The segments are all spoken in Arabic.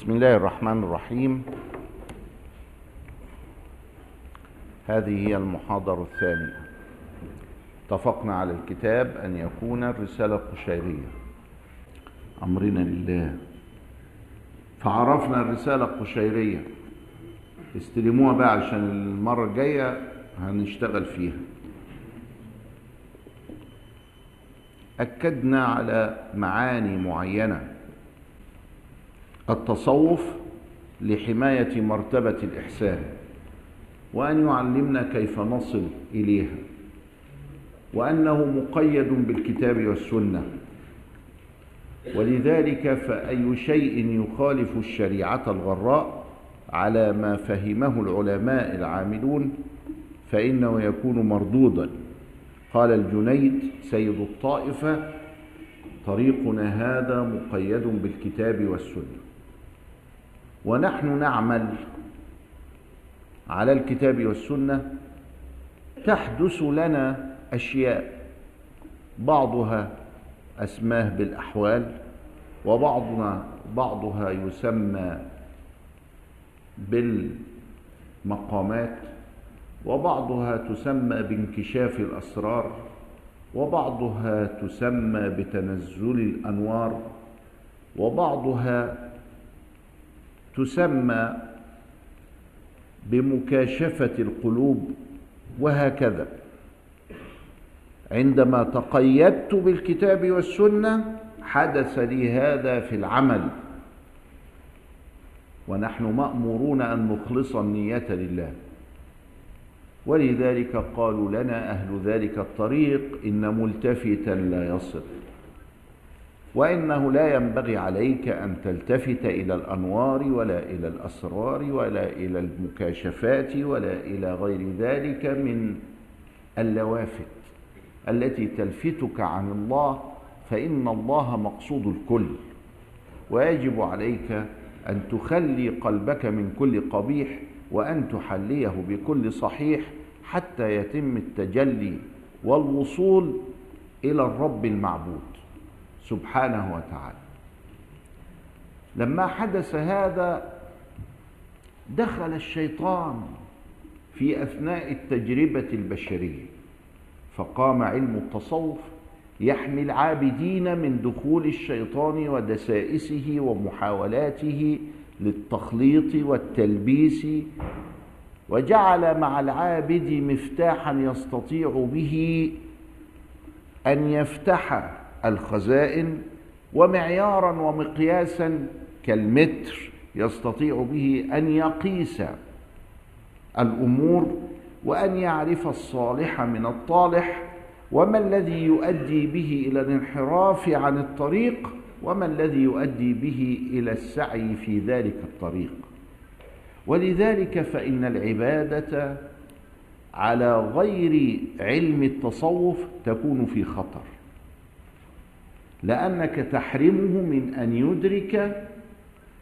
بسم الله الرحمن الرحيم. هذه هي المحاضرة الثانية. اتفقنا على الكتاب أن يكون الرسالة القشيرية أمرنا لله. فعرفنا الرسالة القشيرية استلموها بقى عشان المرة الجاية هنشتغل فيها. أكدنا على معاني معينة. التصوف لحماية مرتبة الإحسان وأن يعلمنا كيف نصل إليها وأنه مقيد بالكتاب والسنة. ولذلك فأي شيء يخالف الشريعة الغراء على ما فهمه العلماء العاملون فإنه يكون مردودا. قال الجنيد سيد الطائفة طريقنا هذا مقيد بالكتاب والسنة. ونحن نعمل على الكتاب والسنة تحدث لنا أشياء بعضها أسماه بالأحوال وبعضنا بعضها يسمى بالمقامات وبعضها تسمى بانكشاف الأسرار وبعضها تسمى بتنزل الأنوار وبعضها تسمى بمكاشفة القلوب وهكذا. عندما تقيدت بالكتاب والسنة حدث لي هذا في العمل. ونحن مأمورون أن نخلص النية لله. ولذلك قالوا لنا أهل ذلك الطريق إن ملتفتا لا يصل. وإنه لا ينبغي عليك أن تلتفت إلى الأنوار ولا إلى الأسرار ولا إلى المكاشفات ولا إلى غير ذلك من اللوافت التي تلفتك عن الله فإن الله مقصود الكل. ويجب عليك أن تخلي قلبك من كل قبيح وأن تحليه بكل صحيح حتى يتم التجلي والوصول إلى الرب المعبود. سبحانه وتعالى. لما حدث هذا دخل الشيطان في أثناء التجربة البشرية فقام علم التصوف يحمي العابدين من دخول الشيطان ودسائسه ومحاولاته للتخليط والتلبيس وجعل مع العابد مفتاحا يستطيع به أن يفتح الخزائن ومعيارا ومقياسا كالمتر يستطيع به أن يقيس الأمور وأن يعرف الصالح من الطالح وما الذي يؤدي به إلى الانحراف عن الطريق وما الذي يؤدي به إلى السعي في ذلك الطريق. ولذلك فإن العبادة على غير علم التصوف تكون في خطر. لأنك تحرمه من أن يدرك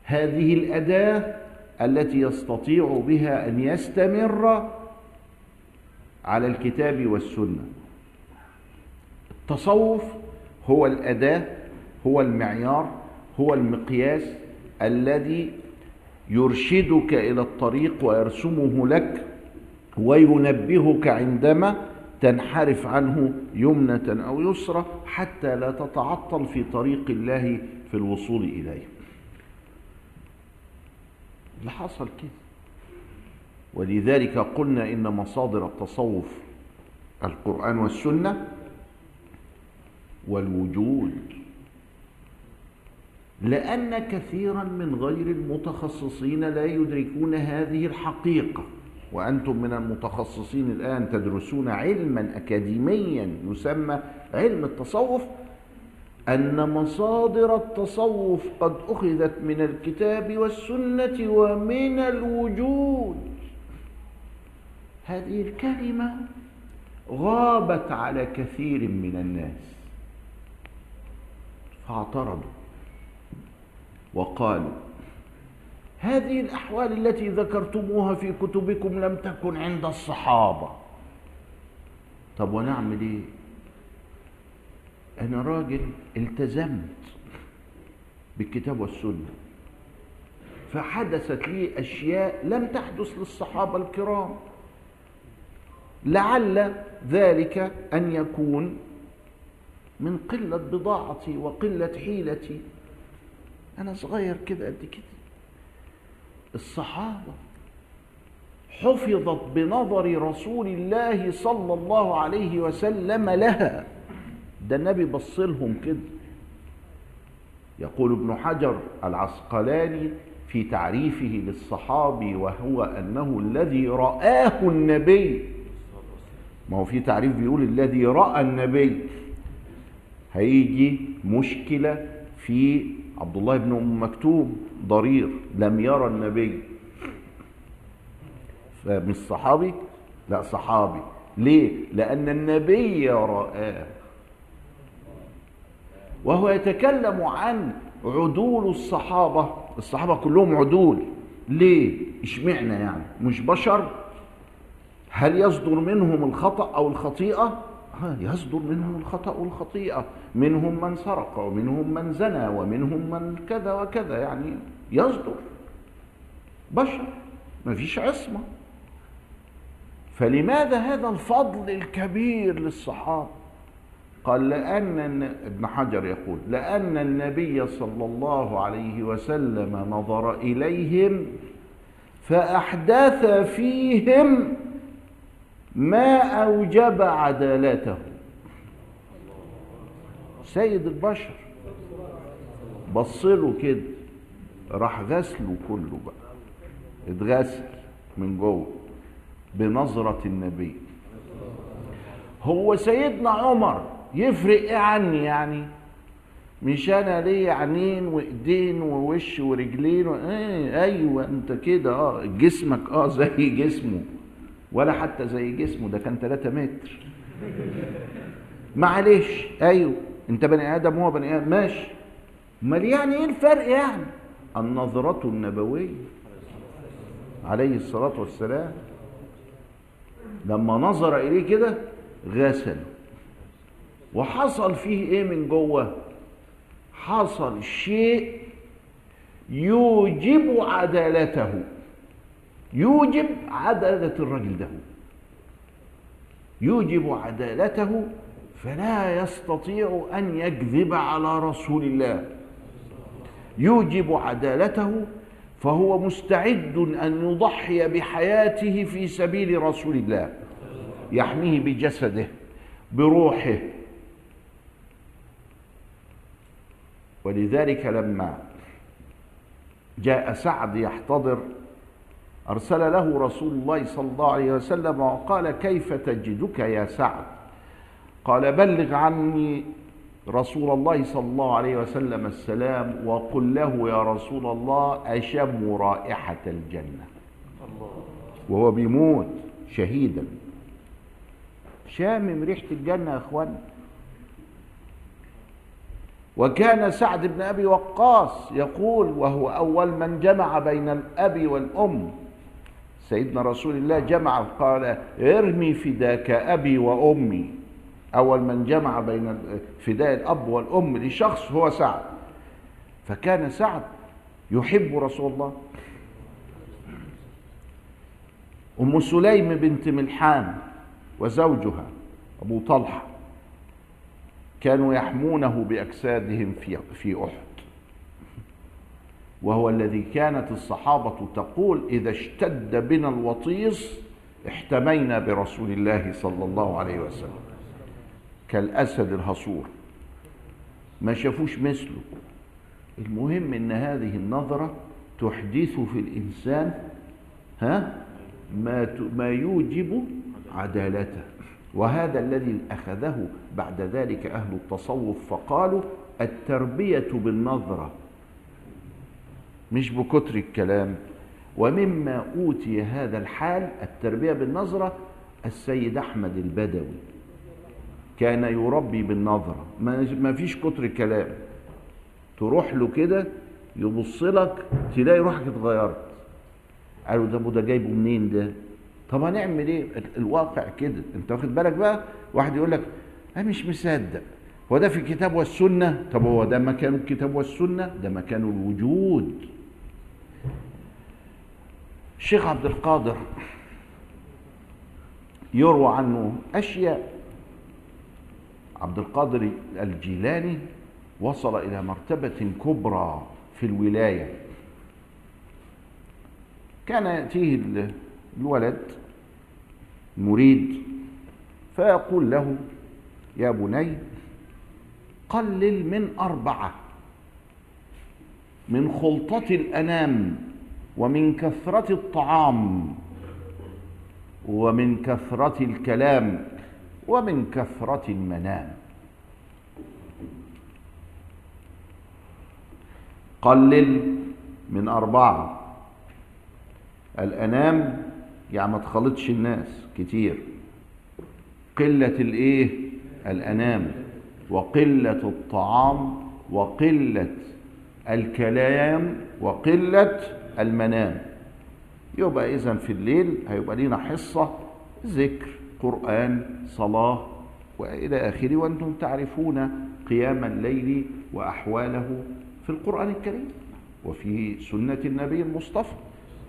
هذه الأداة التي يستطيع بها أن يستمر على الكتاب والسنة. التصوف هو الأداة هو المعيار هو المقياس الذي يرشدك إلى الطريق ويرسمه لك وينبهك عندما تنحرف عنه يمنة أو يسرى حتى لا تتعطل في طريق الله في الوصول إليه. اللي حصل كده. ولذلك قلنا إن مصادر التصوف القرآن والسنة والوجود لأن كثيرا من غير المتخصصين لا يدركون هذه الحقيقة. وأنتم من المتخصصين الآن تدرسون علما أكاديميا يسمى علم التصوف أن مصادر التصوف قد أخذت من الكتاب والسنة ومن الوجود. هذه الكلمة غابت على كثير من الناس. فاعترضوا وقالوا هذه الأحوال التي ذكرتموها في كتبكم لم تكن عند الصحابة. طب ونعمل إيه؟ أنا راجل التزمت بالكتاب والسنة فحدثت لي أشياء لم تحدث للصحابة الكرام. لعل ذلك أن يكون من قلة بضاعتي وقلة حيلتي. أنا صغير كده قد كده. الصحابة حفظت بنظر رسول الله صلى الله عليه وسلم لها. ده النبي بص لهم كده. يقول ابن حجر العسقلاني في تعريفه للصحابي وهو أنه الذي رآه النبي. ما هو في تعريف بيقول الذي رأى النبي. هيجي مشكلة في عبد الله بن أم مكتوم ضرير لم يرى النبي. فمش صحابي؟ لا صحابي. ليه؟ لأن النبي رآه. وهو يتكلم عن عدول الصحابة. الصحابة كلهم عدول. ليه؟ اشمعنى يعني؟ مش بشر؟ هل يصدر منهم الخطأ أو الخطيئة؟ يصدر منهم الخطأ والخطيئة. منهم من سرق ومنهم من زنى ومنهم من كذا وكذا يعني يصدر. بشر ما فيش عصمة. فلماذا هذا الفضل الكبير للصحابة؟ قال لأن ابن حجر يقول لأن النبي صلى الله عليه وسلم نظر إليهم فأحدث فيهم ما أوجب عدالته. سيد البشر بصله كده راح غسله كله بقى اتغسل من جوه بنظرة النبي. هو سيدنا عمر يفرق إيه عني يعني مش أنا ليا عينين وإيدين ووش ورجلين و... إيه أيوه أنت كده آه جسمك آه زي جسمه. ولا حتى زي جسمه ده كان 3 متر. معلش أيوه أنت بني آدم وهو بني آدم ماشي. أمال يعني إيه الفرق يعني؟ النظرة النبوية. عليه الصلاة والسلام. لما نظر إليه كده غسل. وحصل فيه إيه من جوه؟ حصل شيء يوجب عدالته. يوجب عدالة الرجل ده يوجب عدالته فلا يستطيع أن يكذب على رسول الله. يوجب عدالته فهو مستعد أن يضحي بحياته في سبيل رسول الله. يحميه بجسده بروحه. ولذلك لما جاء سعد يحتضر أرسل له رسول الله صلى الله عليه وسلم وقال كيف تجدك يا سعد؟ قال بلغ عني رسول الله صلى الله عليه وسلم السلام وقل له يا رسول الله أشم رائحة الجنة. وهو بيموت شهيدا. شامم ريحة الجنة يا أخوان. وكان سعد بن أبي وقاص يقول وهو أول من جمع بين الأب والأم سيدنا رسول الله جمع قال ارمي فداك أبي وأمي. أول من جمع بين فداء الأب والأم لشخص هو سعد. فكان سعد يحب رسول الله. أم سليم بنت ملحان وزوجها أبو طلحة كانوا يحمونه بأجسادهم في في أحد. وهو الذي كانت الصحابة تقول إذا اشتد بنا الوطيس احتمينا برسول الله صلى الله عليه وسلم. كالأسد الهصور. ما شافوش مثله. المهم إن هذه النظرة تحدث في الإنسان ها ما ما يوجب عدالته. وهذا الذي أخذه بعد ذلك أهل التصوف فقالوا التربية بالنظرة مش بكتر الكلام. ومما أوتي هذا الحال التربية بالنظرة السيد أحمد البدوي. كان يربي بالنظرة. ما فيش كتر الكلام تروح له كده يبص لك تلاقي روحك اتغيرت. قالوا ده ده جايبه منين ده؟ طب هنعمل إيه؟ الواقع كده. أنت واخد بالك بقى؟ واحد يقول لك أنا مش مصدق. هو ده في الكتاب والسنة؟ طب هو ده مكان الكتاب والسنة؟ ده مكان الوجود. الشيخ عبد القادر يروى عنه أشياء. عبد القادر الجيلاني وصل إلى مرتبة كبرى في الولاية. كان يأتيه الولد المريد فيقول له يا بني قلل من أربعة من خلطة الأنام ومن كثرة الطعام ومن كثرة الكلام ومن كثرة المنام. قلل من أربعة. الأنام يعني ما تخلطش الناس كتير. قلة الإيه؟ الأنام. وقلة الطعام وقلة الكلام وقلة المنام. يبقى إذا في الليل هيبقى لينا حصة ذكر قرآن صلاة وإلى آخره وأنتم تعرفون قيام الليل وأحواله في القرآن الكريم وفي سنة النبي المصطفى.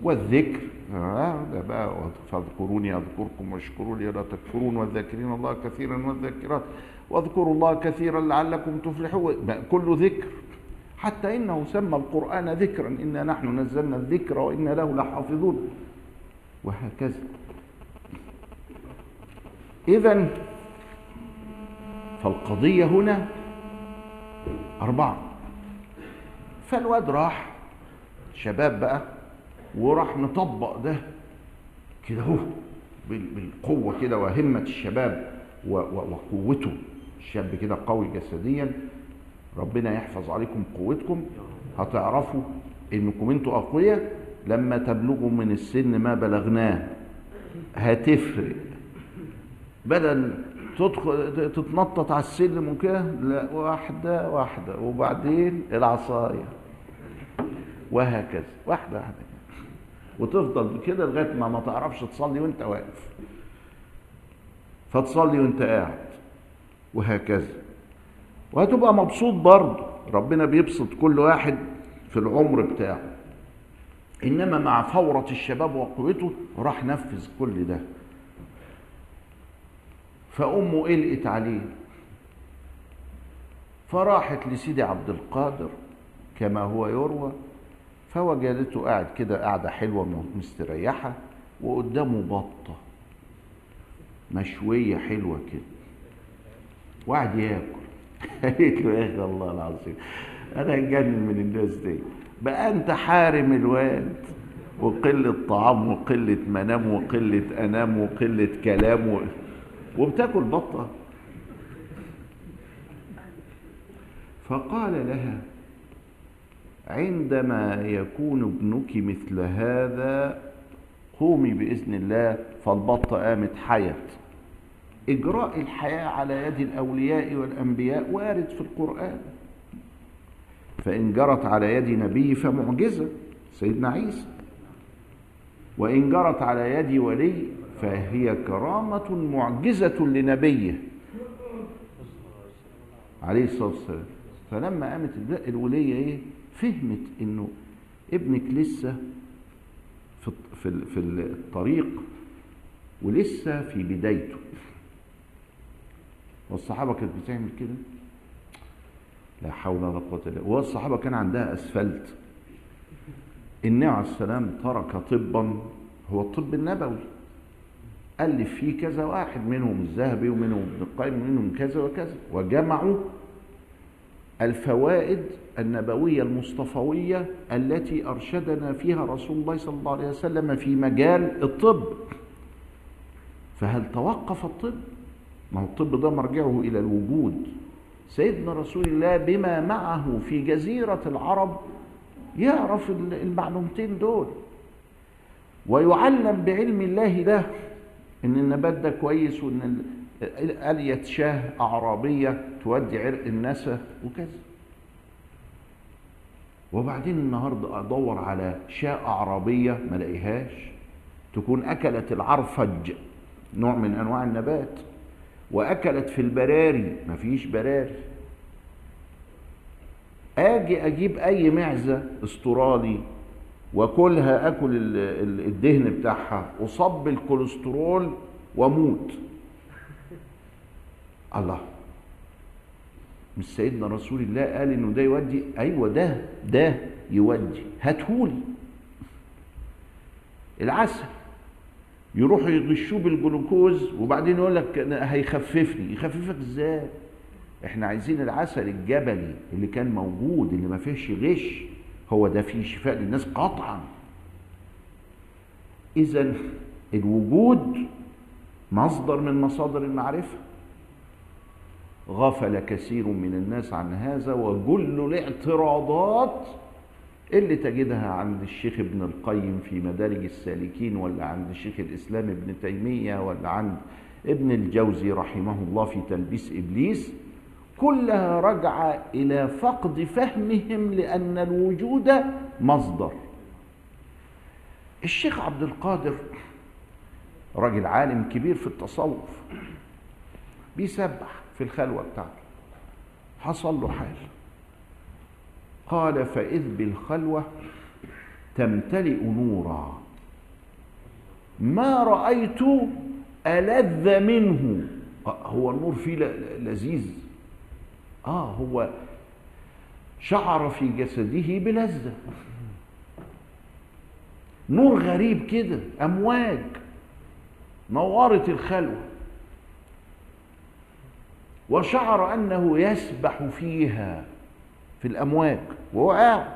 والذكر آه ده بقى فاذكروني أذكركم واشكروا لي لا تكفرون والذاكرين الله كثيرا والذاكرات واذكروا الله كثيرا لعلكم تفلحون. كل ذكر. حتى إنه سمى القرآن ذكرا. إنا نحن نزلنا الذكر وإنا له لحافظون. وهكذا. اذا فالقضية هنا أربعة. فالواد راح شباب بقى وراح مطبق ده كده أهو بالقوة كده وهمة الشباب وقوته. الشاب كده قوي جسديا ربنا يحفظ عليكم قوتكم. هتعرفوا إنكم أنتوا أقوياء. لما تبلغوا من السن ما بلغناه هتفرق. بدل تدخل تتنطط على السلم وكده لا واحدة واحدة. وبعدين العصاية. وهكذا. واحدة واحدة. وتفضل كده لغاية ما ما تعرفش تصلي وأنت واقف. فتصلي وأنت قاعد. وهكذا. وهتبقى مبسوط برضه. ربنا بيبسط كل واحد في العمر بتاعه. إنما مع فورة الشباب وقوته راح نفذ كل ده. فأمه قلقت عليه. فراحت لسيدي عبد القادر كما هو يروى. فوجدته قاعد كده قاعدة حلوة مستريحة وقدامه بطة مشوية حلوة كده. وقعد ياكل. قالت له يا أخي الله العظيم. أنا هتجنن من الناس دي. بقى أنت حارم الواد وقلة طعام وقلة منام وقلة أنام وقلة كلام و... وبتاكل بطة. فقال لها عندما يكون ابنك مثل هذا قومي بإذن الله. فالبطة قامت حيت. إجراء الحياة على يد الأولياء والأنبياء وارد في القرآن. فإن جرت على يد نبي فمعجزة سيدنا عيسى. وإن جرت على يد ولي فهي كرامة معجزة لنبيه. عليه الصلاة والسلام. فلما قامت الولية إيه؟ فهمت إنه ابنك لسه في الطريق ولسه في بدايته. والصحابة كانت بتعمل كده؟ لا حول ولا قوة إلا بالله. والصحابة كان عندها أسفلت. النبي عليه السلام ترك طبا هو الطب النبوي. ألف فيه كذا واحد منهم الذهبي ومنهم ابن القيم ومنهم كذا وكذا. وجمعوا الفوائد النبوية المصطفوية التي أرشدنا فيها رسول الله صلى الله عليه وسلم في مجال الطب. فهل توقف الطب؟ ما هو الطب ده مرجعه إلى الوجود. سيدنا رسول الله بما معه في جزيرة العرب يعرف المعلومتين دول. ويعلم بعلم الله ده إن النبات ده كويس وإن ألية شاه أعرابية تودي عرق النسا وكذا. وبعدين النهاردة أدور على شاة أعرابية ما لاقيهاش تكون أكلت العرفج نوع من أنواع النبات. وأكلت في البراري. مفيش براري. أجي أجيب أي معزة أسترالي وكلها أكل الدهن بتاعها اصاب بالكوليسترول وأموت. الله. مش سيدنا رسول الله قال إنه ده يودي؟ أيوه ده ده يودي. هاتهولي. العسل. يروحوا يغشوه بالجلوكوز وبعدين يقول لك هيخففني. يخففك إزاي؟ إحنا عايزين العسل الجبلي اللي كان موجود اللي ما فيهش غش هو ده فيه شفاء للناس قطعا. اذا الوجود مصدر من مصادر المعرفة. غفل كثير من الناس عن هذا وجل الاعتراضات اللي تجدها عند الشيخ ابن القيم في مدارج السالكين ولا عند الشيخ الإسلام ابن تيمية ولا عند ابن الجوزي رحمه الله في تلبيس إبليس كلها راجعه إلى فقد فهمهم لأن الوجود مصدر. الشيخ عبد القادر راجل عالم كبير في التصوف بيسبح في الخلوة بتاعته. حصل له حال. قال فإذ بالخلوة تمتلئ نورا. ما رأيت ألذ منه. هو النور فيه لذيذ. آه هو شعر في جسده بلذة. نور غريب كده أمواج. نورت الخلوة. وشعر أنه يسبح فيها. في الأمواج وهو قاعد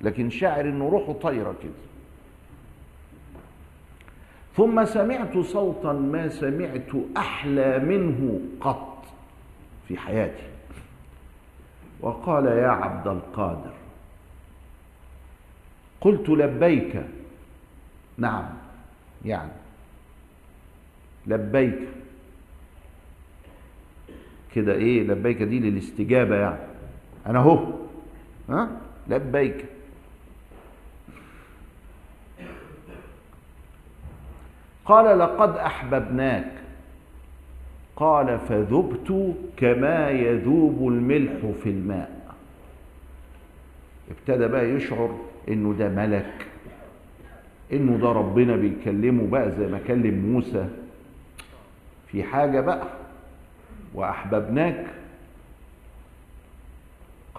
لكن شاعر إنه روحه طايرة كده. ثم سمعت صوتا ما سمعت أحلى منه قط في حياتي. وقال يا عبد القادر قلت لبيك نعم يعني لبيك. كده إيه؟ لبيك دي للاستجابة يعني. أنا أهو. ها؟ لبيك. قال لقد أحببناك. قال فذبت كما يذوب الملح في الماء. ابتدى بقى يشعر إنه ده ملك إنه ده ربنا بيكلمه بقى زي ما كلم موسى. في حاجة بقى وأحببناك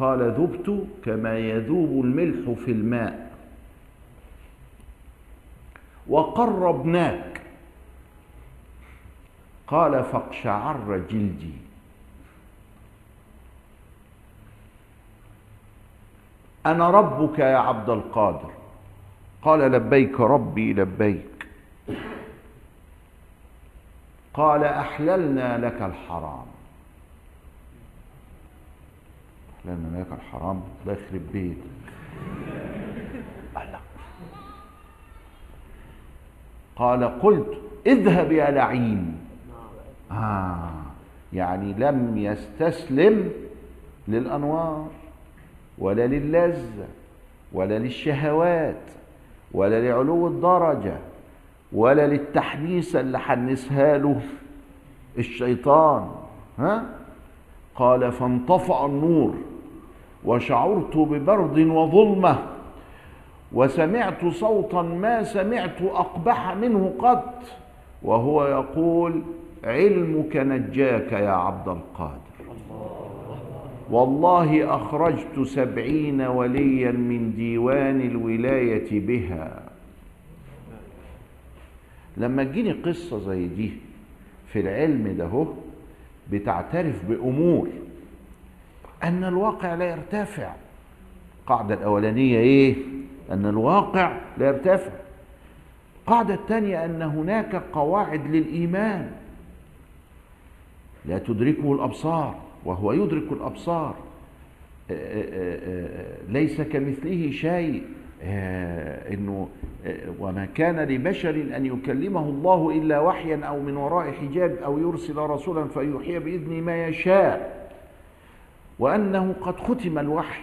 قال ذبت كما يذوب الملح في الماء. وقربناك. قال فاقشعر جلدي. أنا ربك يا عبد القادر. قال لبيك ربي لبيك. قال أحللنا لك الحرام. لأن هناك الحرام ده يخرب بيت الله قال قلت اذهب يا لعين. آه. يعني لم يستسلم للأنوار ولا للذة ولا للشهوات ولا لعلو الدرجة ولا للتحديث اللي حنسها له الشيطان. ها؟ قال فانطفأ النور. وشعرت ببرد وظلمة وسمعت صوتا ما سمعت أقبح منه قط وهو يقول علمك نجاك يا عبد القادر. والله أخرجت سبعين وليا من ديوان الولاية بها. لما تجيني قصة زي دي في العلم ده بتعترف بأمور أن الواقع لا يرتفع. القاعده الأولانية إيه؟ أن الواقع لا يرتفع. القاعده الثانية أن هناك قواعد للإيمان. لا تدركه الأبصار وهو يدرك الأبصار. ليس كمثله شيء. إنه وما كان لبشر أن يكلمه الله إلا وحيا أو من وراء حجاب أو يرسل رسولا فيوحي بإذنه ما يشاء. وأنه قد ختم الوحي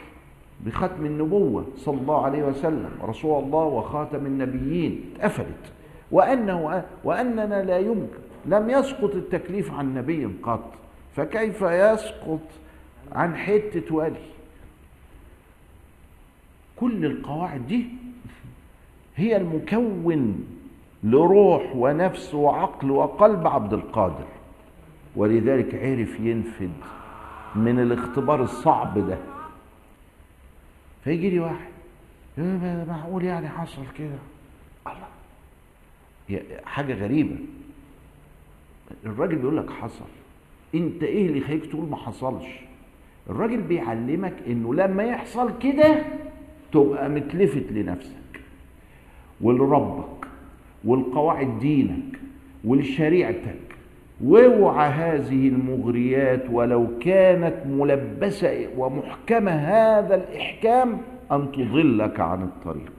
بختم النبوة صلى الله عليه وسلم. رسول الله وخاتم النبيين. اتقفلت. وأنه وأننا لا يمكن لم يسقط التكليف عن نبي قط. فكيف يسقط عن حتة ولي؟ كل القواعد دي هي المكون لروح ونفس وعقل وقلب عبد القادر. ولذلك عرف ينفد من الاختبار الصعب ده. فيجي لي واحد معقول يعني حصل كده؟ الله. حاجة غريبة. الراجل بيقول لك حصل. انت إيه اللي يخليك تقول ما حصلش؟ الراجل بيعلمك انه لما يحصل كده تبقى متلفت لنفسك ولربك ولقواعد دينك ولشريعتك واوعى هذه المغريات ولو كانت ملبسة ومحكمه هذا الإحكام أن تضلك عن الطريق.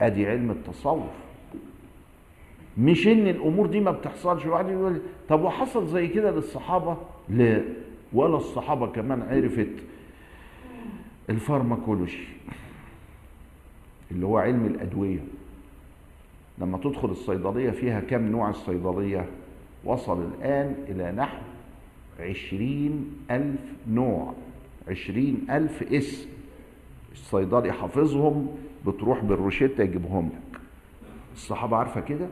أدي علم التصوف. مش إن الأمور دي ما بتحصلش واحد يقول طب وحصل زي كده للصحابة؟ لا. ولا الصحابة كمان عرفت الفارماكولوجي اللي هو علم الأدوية. لما تدخل الصيدلية فيها كم نوع الصيدلية؟ وصل الآن إلى نحو عشرين ألف نوع عشرين ألف اسم. الصيدلي حافظهم بتروح بالروشتة يجيبهم لك. الصحابة عارفة كده؟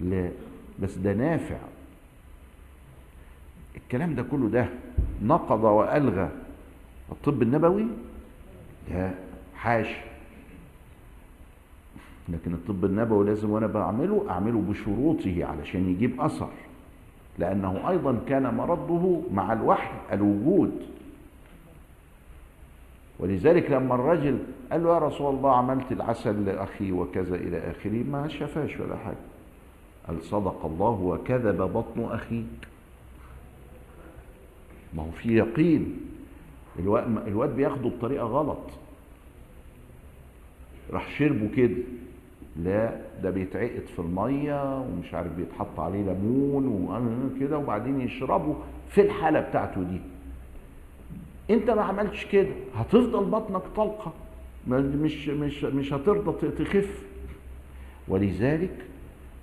لا بس ده نافع. الكلام ده كله ده نقض وألغى. الطب النبوي؟ لا حاشا لكن الطب النبوي لازم وأنا بعمله اعمله بشروطه علشان يجيب اثر. لأنه أيضا كان مرضه مع الوحي الوجود. ولذلك لما الرجل قال له يا رسول الله عملت العسل لاخي وكذا إلى اخره ما شفاش ولا حاجة. قال صدق الله وكذب بطن اخيك ما هو في يقين. الواد بياخده بطريقة غلط. راح شربه كده. لا ده بيتعقد في المية ومش عارف بيتحط عليه ليمون وكده وبعدين يشربه في الحالة بتاعته دي. انت ما عملتش كده هتفضل بطنك طلقة مش مش مش هترضى تخف. ولذلك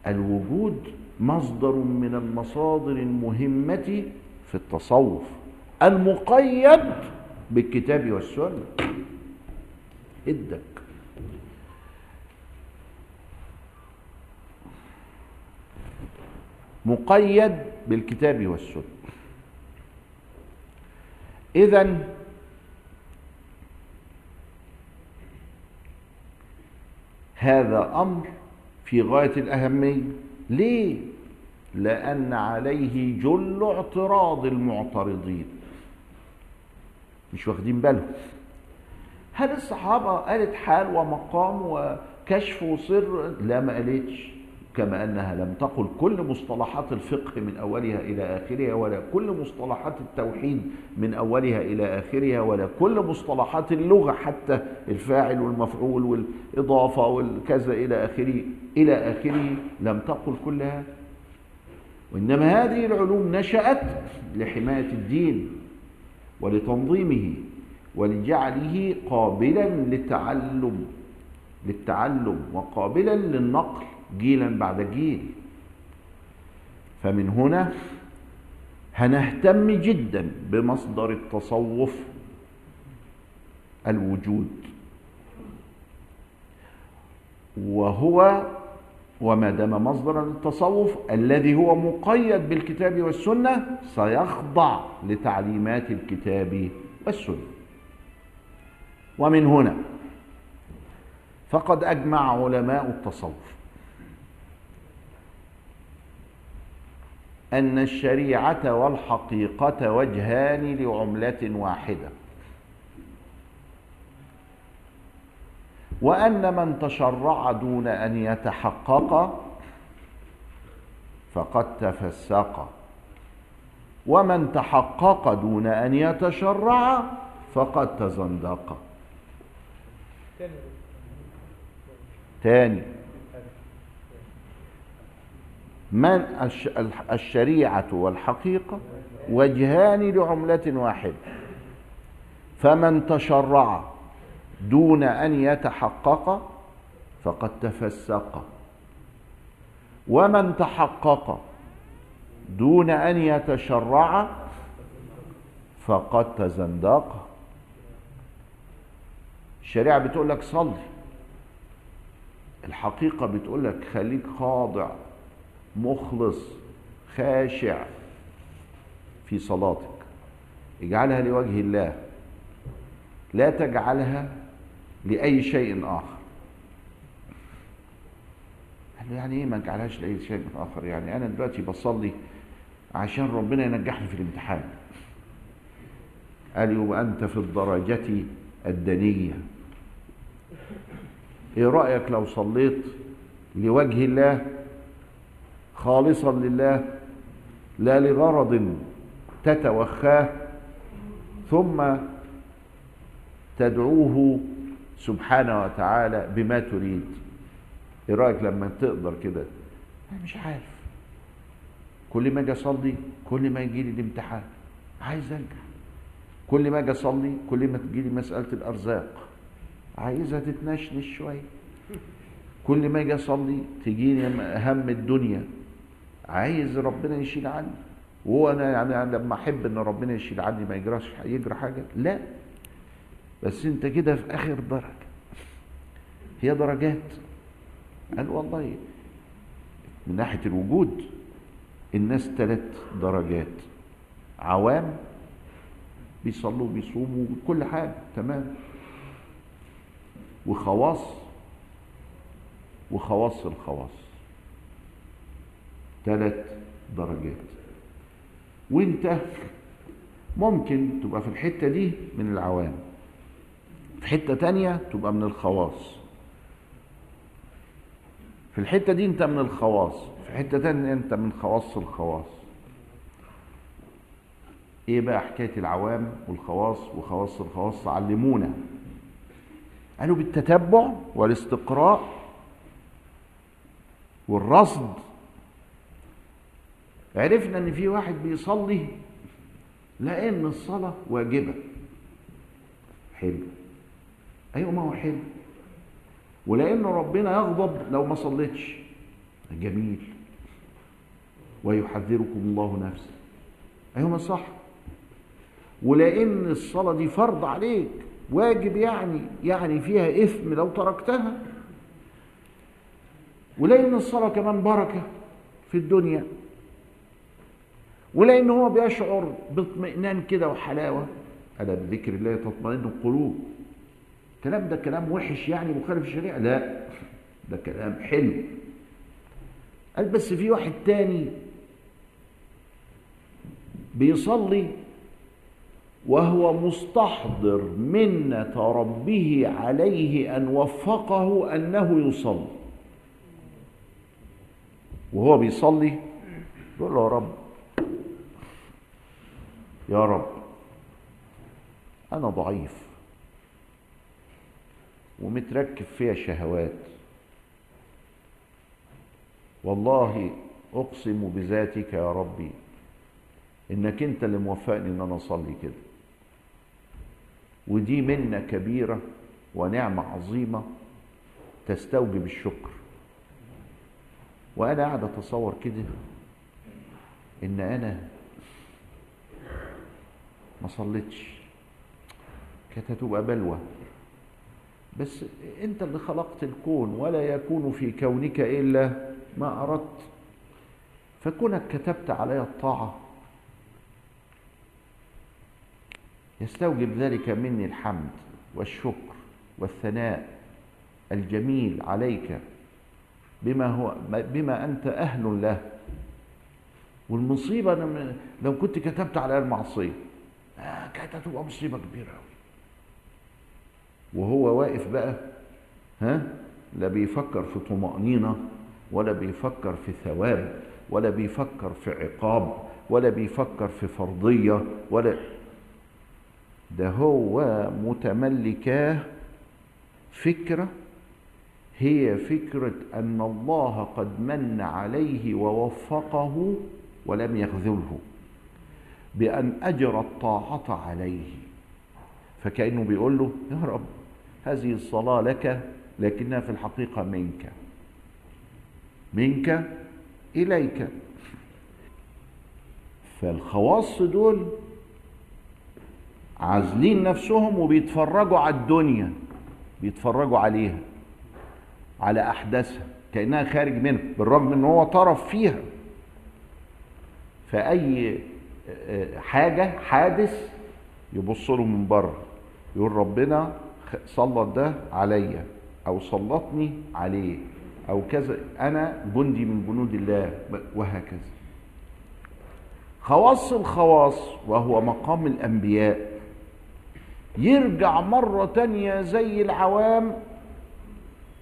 الوجود مصدر من المصادر المهمة في التصوف المقيد بالكتاب والسنة. ادك مقيد بالكتاب والسنة. اذا هذا أمر في غاية الأهمية. ليه؟ لأن عليه جل اعتراض المعترضين. مش واخدين بالهم. هل الصحابة قالت حال ومقام وكشف وسر لا ما قالتش. كما أنها لم تقل كل مصطلحات الفقه من أولها إلى آخرها ولا كل مصطلحات التوحيد من أولها إلى آخرها ولا كل مصطلحات اللغة حتى الفاعل والمفعول والإضافة والكذا إلى آخره إلى آخره لم تقل كل هذا وإنما هذه العلوم نشأت لحماية الدين ولتنظيمه ولجعله قابلا للتعلم للتعلم وقابلا للنقل. جيلا بعد جيل. فمن هنا هنهتم جدا بمصدر التصوف الوجود. وهو وما دام مصدرا للتصوف الذي هو مقيد بالكتاب والسنة سيخضع لتعليمات الكتاب والسنة. ومن هنا فقد أجمع علماء التصوف. أن الشريعة والحقيقة وجهان لعملة واحدة. وأن من تشرع دون أن يتحقق فقد تفسق. ومن تحقق دون أن يتشرع فقد تزندق. تاني. من الشريعة والحقيقة وجهان لعملة واحدة فمن تشرع دون أن يتحقق فقد تفسق. ومن تحقق دون أن يتشرع فقد تزندق. الشريعة بتقول لك صلي. الحقيقة بتقول لك خليك خاضع. مخلص خاشع في صلاتك. اجعلها لوجه الله. لا تجعلها لأي شيء آخر. قال له يعني إيه ما اجعلهاش لأي شيء آخر؟ يعني أنا دلوقتي بصلي عشان ربنا ينجحني في الامتحان. قال يبقى أنت في الدرجة الدنية. إيه رأيك لو صليت لوجه الله؟ خالصا لله لا لغرض تتوخاه ثم تدعوه سبحانه وتعالى بما تريد. إيه رأيك لما تقدر كده؟ أنا مش عارف. كل ما أجي أصلي كل ما يجي لي الامتحان عايز أنجح. كل ما أجي أصلي كل ما تجي لي مسألة الأرزاق عايزها تتنشنش شوية. كل ما أجي أصلي تجيني هم الدنيا. عايز ربنا يشيل عني. وهو أنا يعني لما أحب إن ربنا يشيل عني ما يجراش يجرى حاجة. لا. بس أنت كده في آخر درجة. هي درجات. قال والله من ناحية الوجود الناس ثلاث درجات. عوام بيصلوا بيصوموا كل حاجة. تمام. وخواص. وخواص الخواص. ثلاث درجات. وانت ممكن تبقى في الحتة دي من العوام. في حتة تانية تبقى من الخواص. في الحتة دي انت من الخواص. في حتة تانية انت من خواص الخواص. إيه بقى حكاية العوام والخواص وخواص الخواص؟ علمونا. قالوا بالتتبع والاستقراء والرصد عرفنا إن في واحد بيصلي لأن الصلاة واجبة. حلو. أيوه ما هو حلو. ولأن ربنا يغضب لو ما صليتش. جميل. ويحذركم الله نفسه. أيوه ما صح. ولأن الصلاة دي فرض عليك. واجب يعني يعني فيها إثم لو تركتها. ولأن الصلاة كمان بركة في الدنيا. ولان هو بيشعر باطمئنان كده وحلاوة. الا بذكر الله تطمئن القلوب. الكلام ده كلام وحش يعني مخالف الشريعة؟ لا. ده كلام حلو. قال بس في واحد تاني بيصلي وهو مستحضر منة ربه عليه أن وفقه أنه يصلي. وهو بيصلي يقول له يا رب يا رب أنا ضعيف ومتركب فيها شهوات. والله أقسم بذاتك يا ربي إنك أنت اللي موفقني إن أنا أصلي كده. ودي منة كبيرة ونعمة عظيمة تستوجب الشكر. وأنا قاعد أتصور كده إن أنا ما صليتش. كانت هتبقى بلوى. بس انت اللي خلقت الكون ولا يكون في كونك إلا ما أردت. فكونك كتبت علي الطاعة. يستوجب ذلك مني الحمد والشكر والثناء الجميل عليك بما هو بما أنت أهل له. والمصيبة لو كنت كتبت على المعصية. كانت هتبقى مصيبة كبيرة قوي وهو واقف بقى ها لا بيفكر في طمأنينة ولا بيفكر في ثواب ولا بيفكر في عقاب ولا بيفكر في فرضية ولا ده هو متملكاه فكرة هي فكرة أن الله قد من عليه ووفقه ولم يخذله. بأن أجرى الطاعة عليه. فكأنه بيقول له يا رب هذه الصلاة لك لكنها في الحقيقة منك. منك إليك. فالخواص دول عازلين نفسهم وبيتفرجوا على الدنيا بيتفرجوا عليها على أحداثها كأنها خارج منها بالرغم إن هو طرف فيها. فأي حاجة حادث يبص له من بره يقول ربنا سلط ده عليا أو سلطني عليه أو كذا أنا جندي من جنود الله وهكذا. خواص الخواص وهو مقام الأنبياء. يرجع مرة تانية زي العوام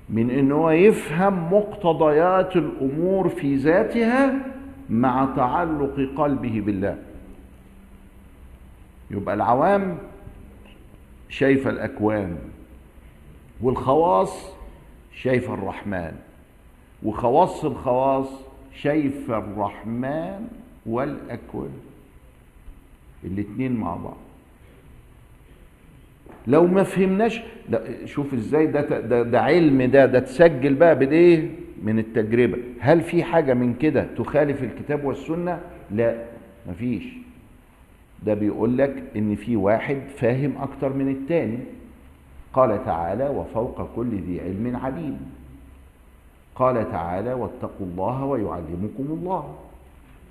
من إن هو يفهم مقتضيات الأمور في ذاتها مع تعلق قلبه بالله. يبقى العوام شايفة الاكوان والخواص شايفة الرحمن وخواص الخواص شايفة الرحمن والاكوان الاتنين مع بعض. لو ما فهمناش لا شوف إزاي ده, ده ده علم ده ده تسجل بقى بالايه من التجربة. هل في حاجة من كده تخالف الكتاب والسنة؟ لا مفيش ده بيقول لك إن في واحد فاهم أكتر من التاني. قال تعالى وفوق كل ذي علم عليم. قال تعالى واتقوا الله ويعلمكم الله.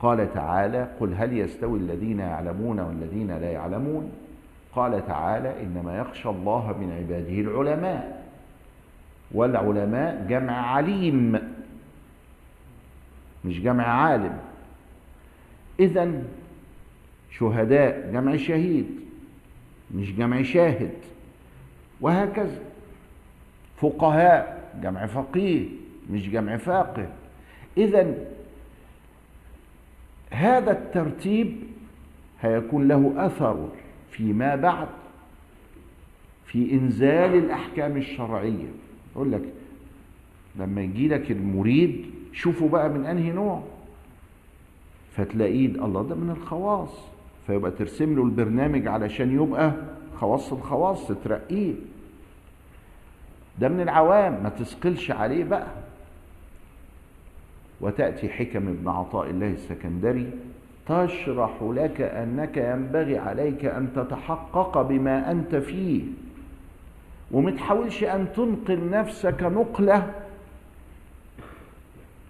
قال تعالى قل هل يستوي الذين يعلمون والذين لا يعلمون. قال تعالى إنما يخشى الله من عباده العلماء. والعلماء جمع عليم. مش جمع عالم. اذا شهداء جمع شهيد مش جمع شاهد وهكذا. فقهاء جمع فقيه مش جمع فاقه. اذا هذا الترتيب هيكون له أثر فيما بعد في إنزال الأحكام الشرعية. يقول لك لما يجي لك المريد شوفوا بقى من أنهي نوع؟ فتلاقيه الله ده من الخواص. فيبقى ترسم له البرنامج علشان يبقى خواص الخواص ترقيه ده من العوام ما تثقلش عليه بقى. وتأتي حكم ابن عطاء الله السكندري تشرح لك أنك ينبغي عليك أن تتحقق بما أنت فيه. ومتحاولش أن تنقل نفسك نقلة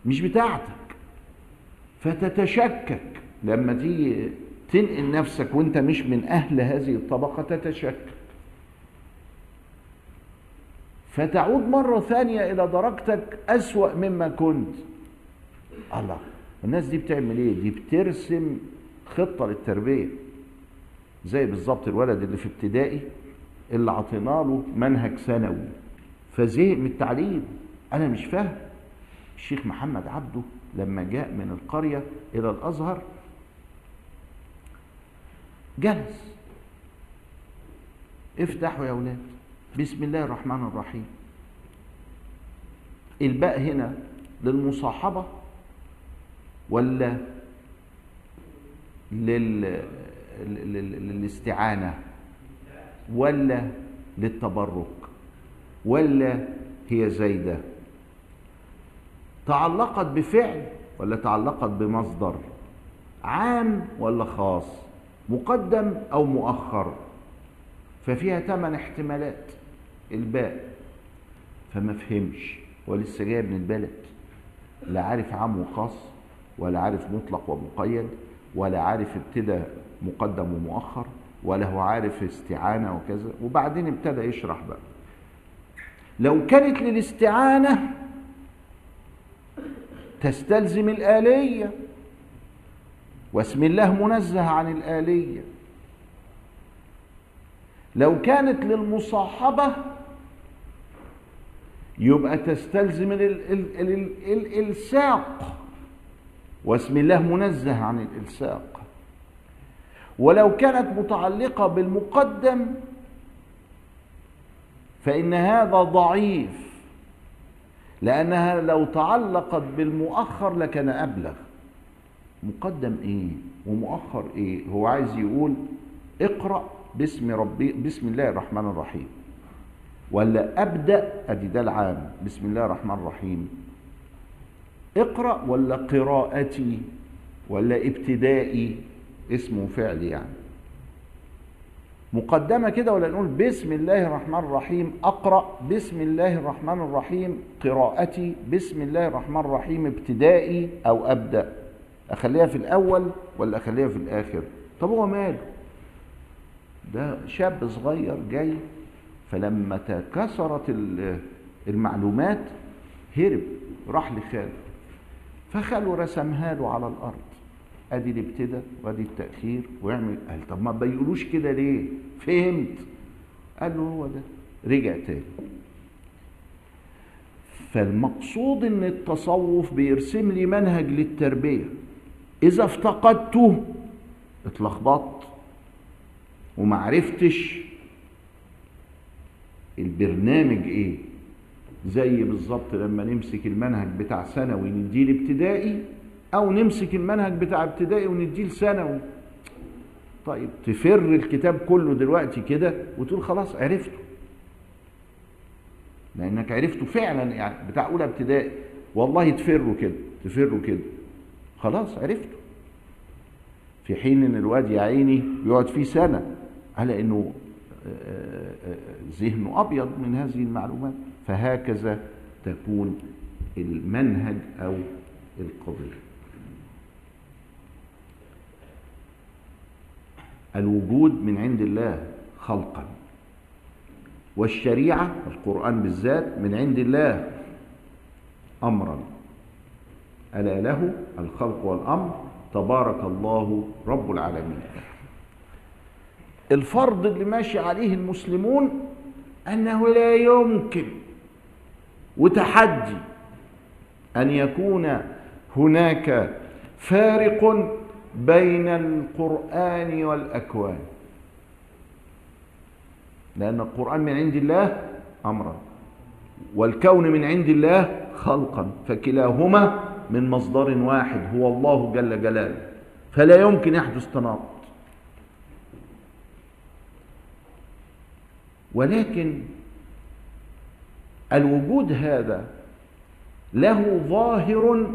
مش بتاعتك فتتشكك. لما تيجي تنقل نفسك وانت مش من أهل هذه الطبقة تتشكك فتعود مرة ثانية إلى درجتك أسوأ مما كنت. الله الناس دي بتعمل إيه؟ دي بترسم خطة للتربية. زي بالظبط الولد اللي في ابتدائي اللي عطينا له منهج ثانوي. فزهق من التعليم. أنا مش فاهم. الشيخ محمد عبده لما جاء من القرية إلى الأزهر جلس افتحوا يا أولاد بسم الله الرحمن الرحيم. الباء هنا للمصاحبة ولا لل... للاستعانة ولا للتبرك ولا هي زايدة. تعلقت بفعل ولا تعلقت بمصدر؟ عام ولا خاص؟ مقدم أو مؤخر ففيها ثمان احتمالات الباء فما فهمش ولسه جاي من البلد لا عارف عام وخاص ولا عارف مطلق ومقيد ولا عارف ابتدى مقدم ومؤخر ولا هو عارف استعانة وكذا وبعدين ابتدى يشرح بقى. لو كانت للاستعانة تستلزم الآلية. واسم الله منزه عن الآلية. لو كانت للمصاحبة يبقى تستلزم الإلساق. واسم الله منزه عن الإلساق. ولو كانت متعلقة بالمقدم فإن هذا ضعيف لأنها لو تعلقت بالمؤخر لكان أبلغ. مقدم إيه؟ ومؤخر إيه؟ هو عايز يقول اقرأ باسم ربي بسم الله الرحمن الرحيم. ولا أبدأ أدي ده العام بسم الله الرحمن الرحيم. اقرأ ولا قراءتي ولا ابتدائي؟ اسمه فعل يعني. مقدمة كده ولا نقول بسم الله الرحمن الرحيم؟ أقرأ بسم الله الرحمن الرحيم قراءتي بسم الله الرحمن الرحيم ابتدائي أو أبدأ. أخليها في الأول ولا أخليها في الآخر؟ طب هو ماله؟ ده شاب صغير جاي فلما تكسرت المعلومات هرب راح لخاله. فخاله رسمها له على الأرض. أدي الابتداء وأدي التأخير ويعمل قال طب ما بيقولوش كده ليه؟ فهمت. قال له هو ده. رجع تاني. فالمقصود إن التصوف بيرسم لي منهج للتربية. إذا افتقدته اتلخبطت ومعرفتش البرنامج إيه. زي بالظبط لما نمسك المنهج بتاع ثانوي نديه لابتدائي أو نمسك المنهج بتاع ابتدائي ونديه لثانوي. طيب تفر الكتاب كله دلوقتي كده وتقول خلاص عرفته. لأنك عرفته فعلا يعني بتاع أولى ابتدائي. والله تفره كده تفره كده. خلاص عرفته. في حين إن الواد يا عيني بيقعد فيه سنة على إنه ذهنه أبيض من هذه المعلومات فهكذا تكون المنهج أو القضية الوجود من عند الله خلقا والشريعة القرآن بالذات من عند الله امرا. ألا له الخلق والأمر. تبارك الله رب العالمين. الفرض اللي ماشي عليه المسلمون أنه لا يمكن وتحدي أن يكون هناك فارق بين القرآن والأكوان. لأن القرآن من عند الله أمرا والكون من عند الله خلقا فكلاهما من مصدر واحد هو الله جل جلاله فلا يمكن يحدث تناقض. ولكن الوجود هذا له ظاهر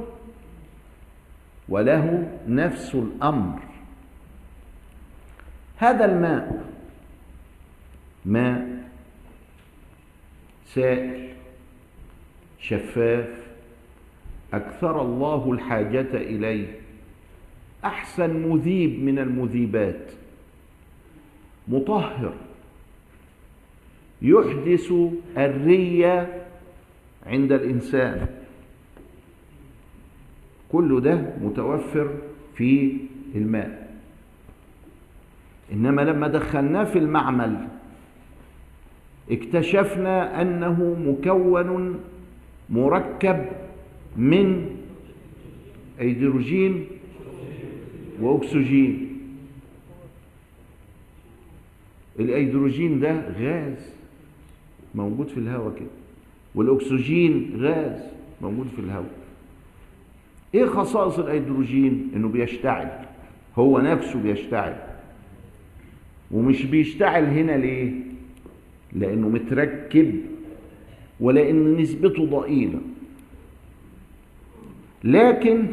وله نفس الأمر. هذا الماء ماء سائل شفاف أكثر الله الحاجة إليه. أحسن مذيب من المذيبات. مطهر. يحدث الرية عند الإنسان. كل ده متوفر في الماء. إنما لما دخلناه في المعمل اكتشفنا أنه مكون مركب من هيدروجين وأكسجين. الهيدروجين ده غاز موجود في الهواء كده والأكسجين غاز موجود في الهواء. إيه خصائص الهيدروجين إنه بيشتعل هو نفسه بيشتعل. ومش بيشتعل هنا ليه؟ لأنه متركب ولأن نسبته ضئيلة. لكن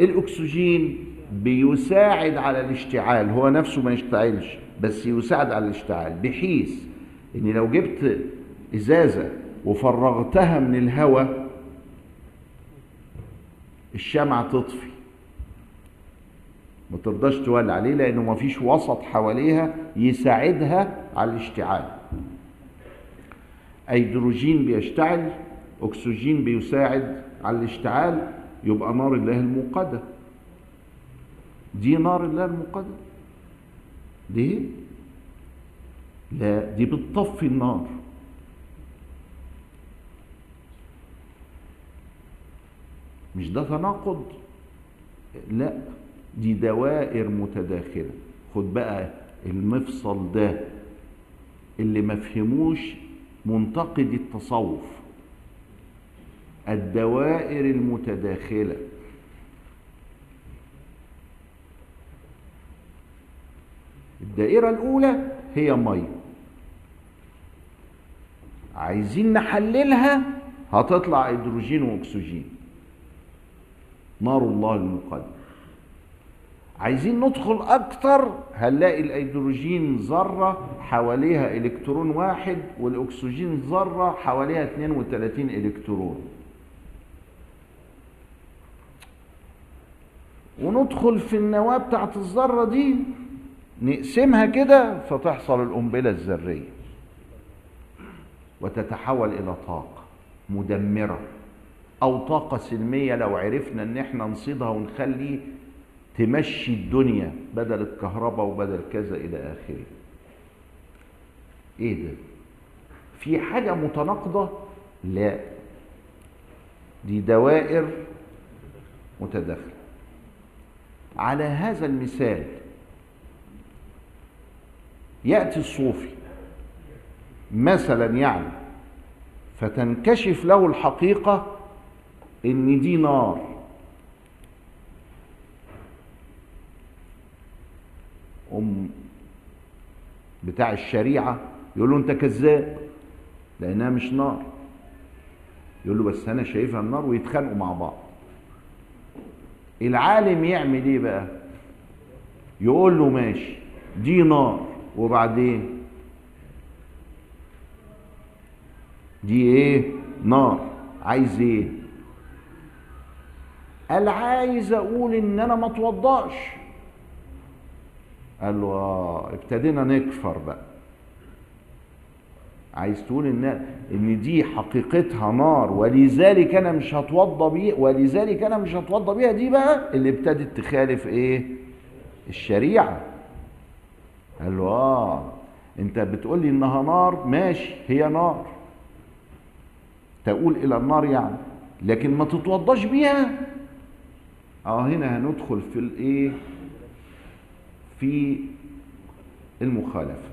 الأكسجين بيساعد على الاشتعال هو نفسه ما يشتعلش بس يساعد على الاشتعال بحيث ان لو جبت إزازة وفرغتها من الهواء الشمعة تطفي. ما ترضاش تولع ليه؟ لأنه ما فيش وسط حواليها يساعدها على الاشتعال. هيدروجين بيشتعل أكسجين بيساعد على الاشتعال يبقى نار الله الموقدة. دي نار الله الموقدة. دي لا دي بتطفي النار. مش ده تناقض؟ لا دي دوائر متداخلة. خد بقى المفصل ده اللي ما فهموش منتقد التصوف. الدوائر المتداخلة. الدائرة الأولى هي مية. عايزين نحللها؟ هتطلع هيدروجين وأكسجين. نار الله المقدس. عايزين ندخل أكتر؟ هنلاقي الهيدروجين ذرة حواليها إلكترون واحد والأكسجين ذرة حواليها 32 إلكترون. وندخل في النواة بتاعت الذرة دي نقسمها كده فتحصل القنبله الذرية. وتتحول إلى طاقة مدمرة أو طاقة سلمية لو عرفنا إن إحنا نصيدها ونخلي تمشي الدنيا بدل الكهرباء وبدل كذا إلى آخره. إيه ده؟ في حاجة متناقضة؟ لا. دي دوائر متداخلة. على هذا المثال يأتي الصوفي مثلا يعني فتنكشف له الحقيقة ان دي نار. أم بتاع الشريعة يقول له أنت كذاب لأنها مش نار. يقول له بس أنا شايفها النار ويتخانقوا مع بعض. العالم يعمل إيه بقى؟ يقول له ماشي دي نار وبعدين؟ دي إيه؟ نار. عايز إيه؟ قال عايز أقول إن أنا ما اتوضاش. قال له آه ابتدينا نكفر بقى. عايز تقول ان إن دي حقيقتها نار ولذلك أنا مش هتوضى بيه ولذلك أنا مش هتوضى بيها. دي بقى اللي ابتدت تخالف إيه؟ الشريعة. قال له آه أنت بتقول لي إنها نار؟ ماشي هي نار. تقول إلى النار يعني لكن ما تتوضاش بيها. آه هنا هندخل في الإيه؟ في المخالفة.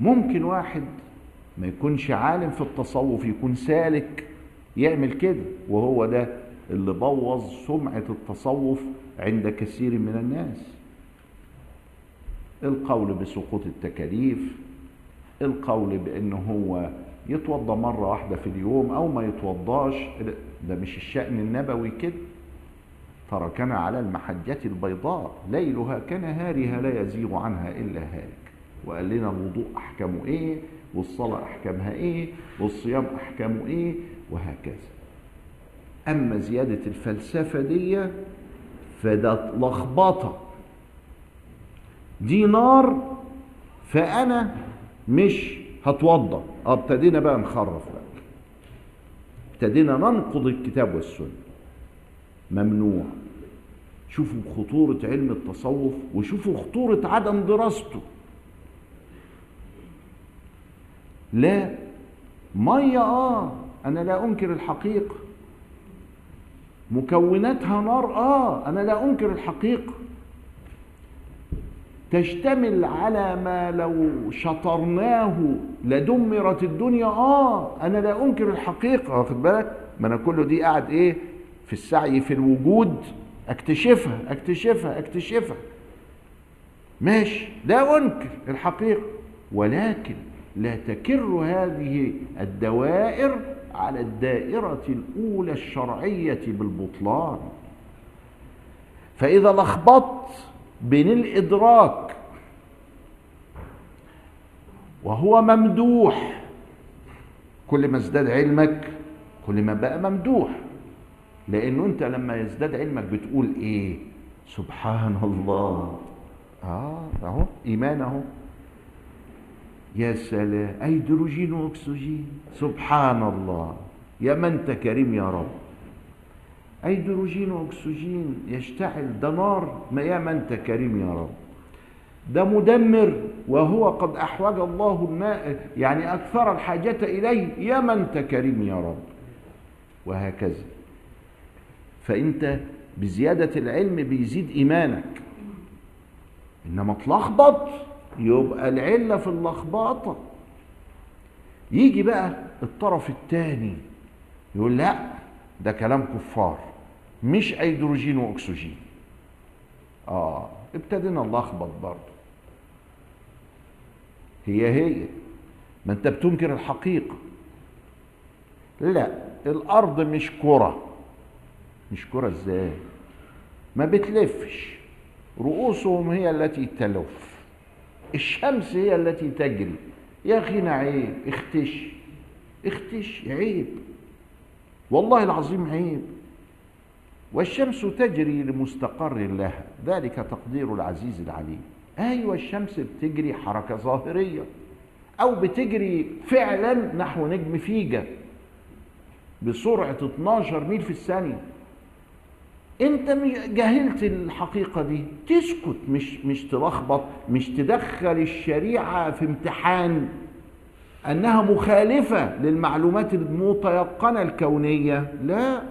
ممكن واحد ما يكونش عالم في التصوف يكون سالك يعمل كده وهو ده اللي بوظ سمعة التصوف عند كثير من الناس. القول بسقوط التكاليف القول بأن هو يتوضى مرة واحدة في اليوم أو ما يتوضاش ده مش الشأن النبوي كده. تركنا على المحجة البيضاء ليلها كنهارها لا يزيغ عنها إلا هالك. وقال لنا الوضوء أحكامه إيه والصلاة أحكامها إيه والصيام أحكامه إيه وهكذا. أما زيادة الفلسفة دي فده لخبطة. دي نار فأنا مش هتوضأ. آه ابتدينا بقى نخرف بقى. ابتدينا ننقض الكتاب والسنة. ممنوع. شوفوا خطورة علم التصوف وشوفوا خطورة عدم دراسته. لا. مية آه. أنا لا أنكر الحقيقة مكوناتها نار آه. أنا لا أنكر الحقيقة تشتمل على ما لو شطرناه لدمرت الدنيا آه. أنا لا أنكر الحقيقة واخد بالك؟ ما أنا كله دي قاعد إيه؟ في السعي في الوجود. أكتشفها أكتشفها أكتشفها. ماشي. لا أنكر الحقيقة ولكن لا تكر هذه الدوائر على الدائرة الأولى الشرعية بالبطلان. فإذا لخبطت بين الإدراك وهو ممدوح كل ما ازداد علمك كل ما بقى ممدوح. لأنه أنت لما يزداد علمك بتقول إيه؟ سبحان الله. آه أهو إيمان أهو يا سلام هيدروجين وأكسجين؟ سبحان الله. يا من انت كريم يا رب. هيدروجين وأكسجين يشتعل ده نار ما يا من انت كريم يا رب. ده مدمر وهو قد أحوج الله الماء يعني أكثر الحاجة إليه. يا من انت كريم يا رب. وهكذا. فأنت بزيادة العلم بيزيد إيمانك. إنما تلخبط يبقى العلة في اللخبطة يجي بقى الطرف الثاني يقول لا ده كلام كفار مش هيدروجين وأكسجين. آه ابتدينا نلخبط برضه. هي هي ما أنت بتنكر الحقيقة. لا الأرض مش كرة. مش كرة إزاي؟ ما بتلفش. رؤوسهم هي التي تلف. الشمس هي التي تجري. يا أخينا عيب. اختش. اختش. عيب. والله العظيم عيب. والشمس تجري لمستقر لها. ذلك تقدير العزيز العليم. أيوه الشمس بتجري حركة ظاهرية. أو بتجري فعلا نحو نجم فيجا. بسرعة 12 ميل في الثانية. انت جهلت الحقيقة دي. تسكت مش مش تلخبط مش تدخل الشريعة في امتحان أنها مخالفة للمعلومات المتيقنة الكونية. لا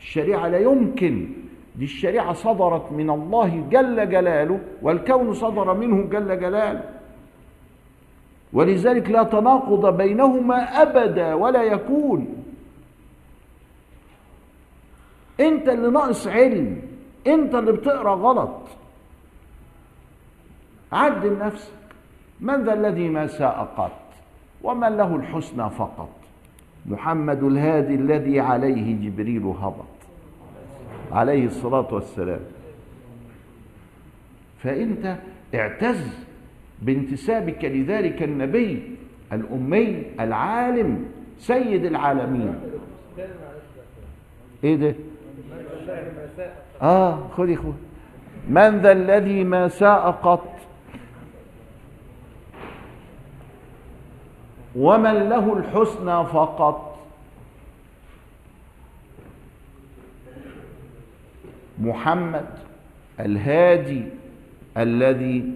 الشريعة لا يمكن. دي الشريعة صدرت من الله جل جلاله والكون صدر منه جل جلاله. ولذلك لا تناقض بينهما أبدا ولا يكون. انت اللي ناقص علم انت اللي بتقرأ غلط. عدل نفسك. من ذا الذي ما ساء قط؟ ومن له الحسنى فقط. محمد الهادي الذي عليه جبريل هبط. عليه الصلاة والسلام. فأنت اعتز بانتسابك لذلك النبي الأمي العالم سيد العالمين. إيه ده؟ آه خذي خذ. من ذا الذي ما ساء قط؟ ومن له الحسنى فقط. محمد الهادي الذي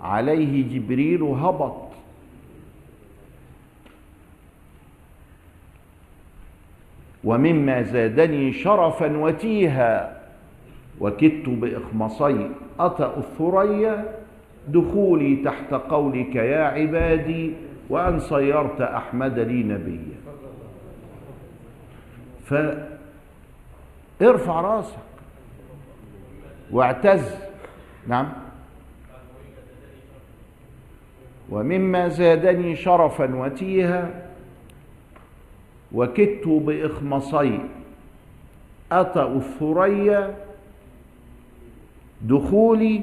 عليه جبريل هبط. ومما زادني شرفا وتيها. وكدت بإخمصي أطأ الثريا دخولي تحت قولك يا عبادي وأن صيرت أحمد لي نبيا. فارفع راسك واعتز. نعم. ومما زادني شرفا وتيها وكدت بإخمصي. أطأ الثريا دخولي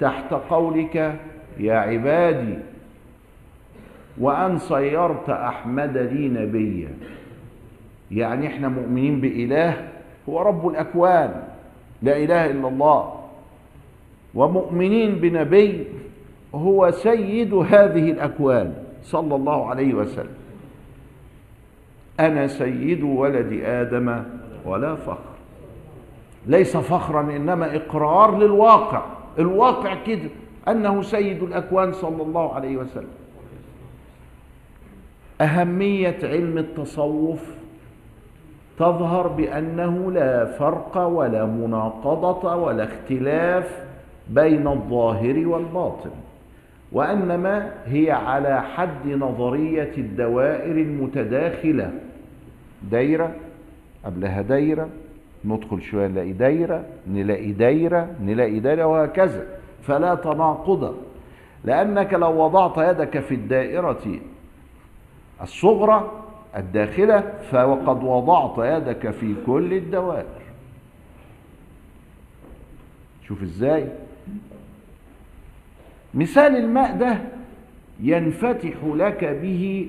تحت قولك يا عبادي وأن صيرت أحمد لي نبيا. يعني إحنا مؤمنين بإله هو رب الأكوان لا إله إلا الله. ومؤمنين بنبي هو سيد هذه الأكوان صلى الله عليه وسلم. أنا سيد ولد آدم ولا فخر. ليس فخرا إنما إقرار للواقع. الواقع كده أنه سيد الأكوان صلى الله عليه وسلم. أهمية علم التصوف تظهر بأنه لا فرق ولا مناقضة ولا اختلاف بين الظاهر والباطن. وأنما هي على حد نظرية الدوائر المتداخلة. دايرة قبلها دايرة ندخل شوية نلاقي دايرة نلاقي دايرة نلاقي دايرة وهكذا. فلا تناقض. لأنك لو وضعت يدك في الدائرة الصغرى الداخلة فقد وضعت يدك في كل الدوائر. شوف إزاي. مثال الماء ده ينفتح لك به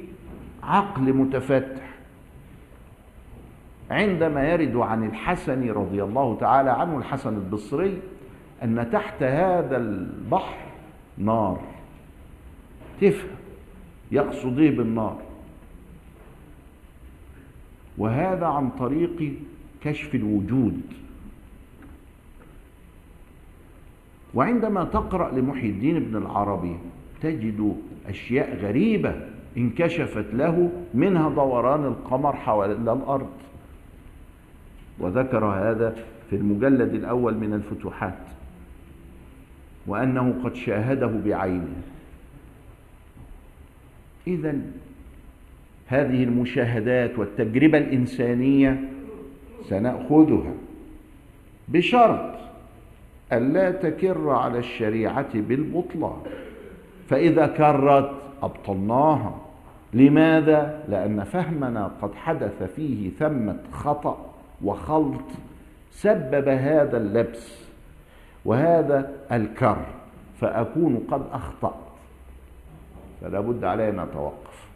عقل متفتح. عندما يرد عن الحسن رضي الله تعالى عنه الحسن البصري أن تحت هذا البحر نار. تفهم يقصد إيه بالنار؟ وهذا عن طريق كشف الوجود. وعندما تقرأ لمحي الدين ابن العربي تجد أشياء غريبة انكشفت له منها دوران القمر حول الأرض. وذكر هذا في المجلد الأول من الفتوحات وأنه قد شاهده بعينه. إذا هذه المشاهدات والتجربة الإنسانية سنأخذها بشرط ألا تكر على الشريعة بالبطلان. فإذا كرت أبطلناها. لماذا؟ لأن فهمنا قد حدث فيه ثمة خطأ وخلط سبب هذا اللبس وهذا الكر. فأكون قد أخطأت. فلا بد علي أن أتوقف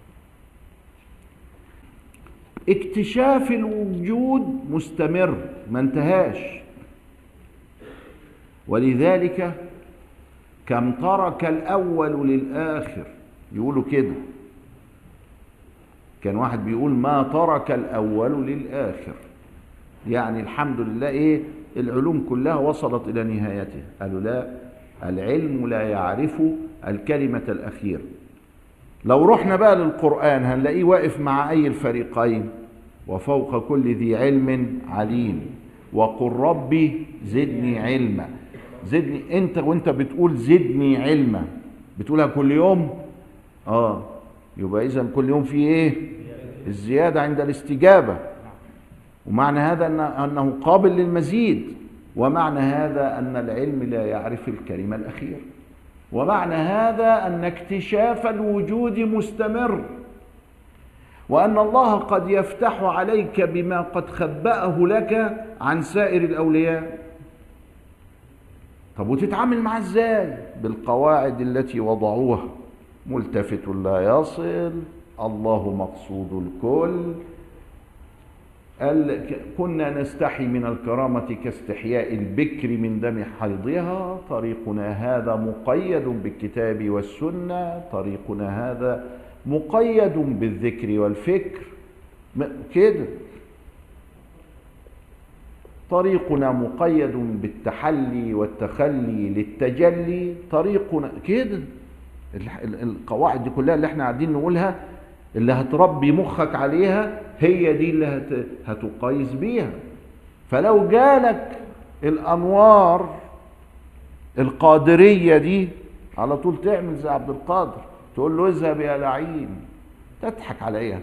اكتشاف الوجود مستمر ما انتهاش. ولذلك كم ترك الأول للآخر. يقولوا كده. كان واحد بيقول ما ترك الأول للآخر. يعني الحمد لله إيه؟ العلوم كلها وصلت إلى نهايتها. قالوا لا العلم لا يعرف الكلمة الأخيرة لو رحنا بقى للقرآن هنلاقيه واقف مع أي الفريقين؟ وفوق كل ذي علم عليم. وقل ربي زدني علما. زدني انت وانت بتقول زدني علما. بتقولها كل يوم؟ آه. يبقى اذا كل يوم في إيه؟ الزيادة عند الاستجابة. ومعنى هذا أنه قابل للمزيد. ومعنى هذا أن العلم لا يعرف الكلمة الاخيره ومعنى هذا أن اكتشاف الوجود مستمر. وأن الله قد يفتح عليك بما قد خبأه لك عن سائر الأولياء. طب وتتعامل معاه إزاي؟ بالقواعد التي وضعوها. ملتفت لا يصل الله مقصود الكل. قال كنا نستحي من الكرامة كاستحياء البكر من دم حيضها. طريقنا هذا مقيد بالكتاب والسنة. طريقنا هذا مقيد بالذكر والفكر. كده. طريقنا مقيد بالتحلي والتخلي للتجلي طريقنا كده. القواعد دي كلها اللي إحنا قاعدين نقولها اللي هتربي مخك عليها هي دي اللي هت... هتقيس بيها. فلو جالك الأنوار القادرية دي على طول تعمل زي عبد القادر تقول له اذهب يا لعين. تضحك عليها.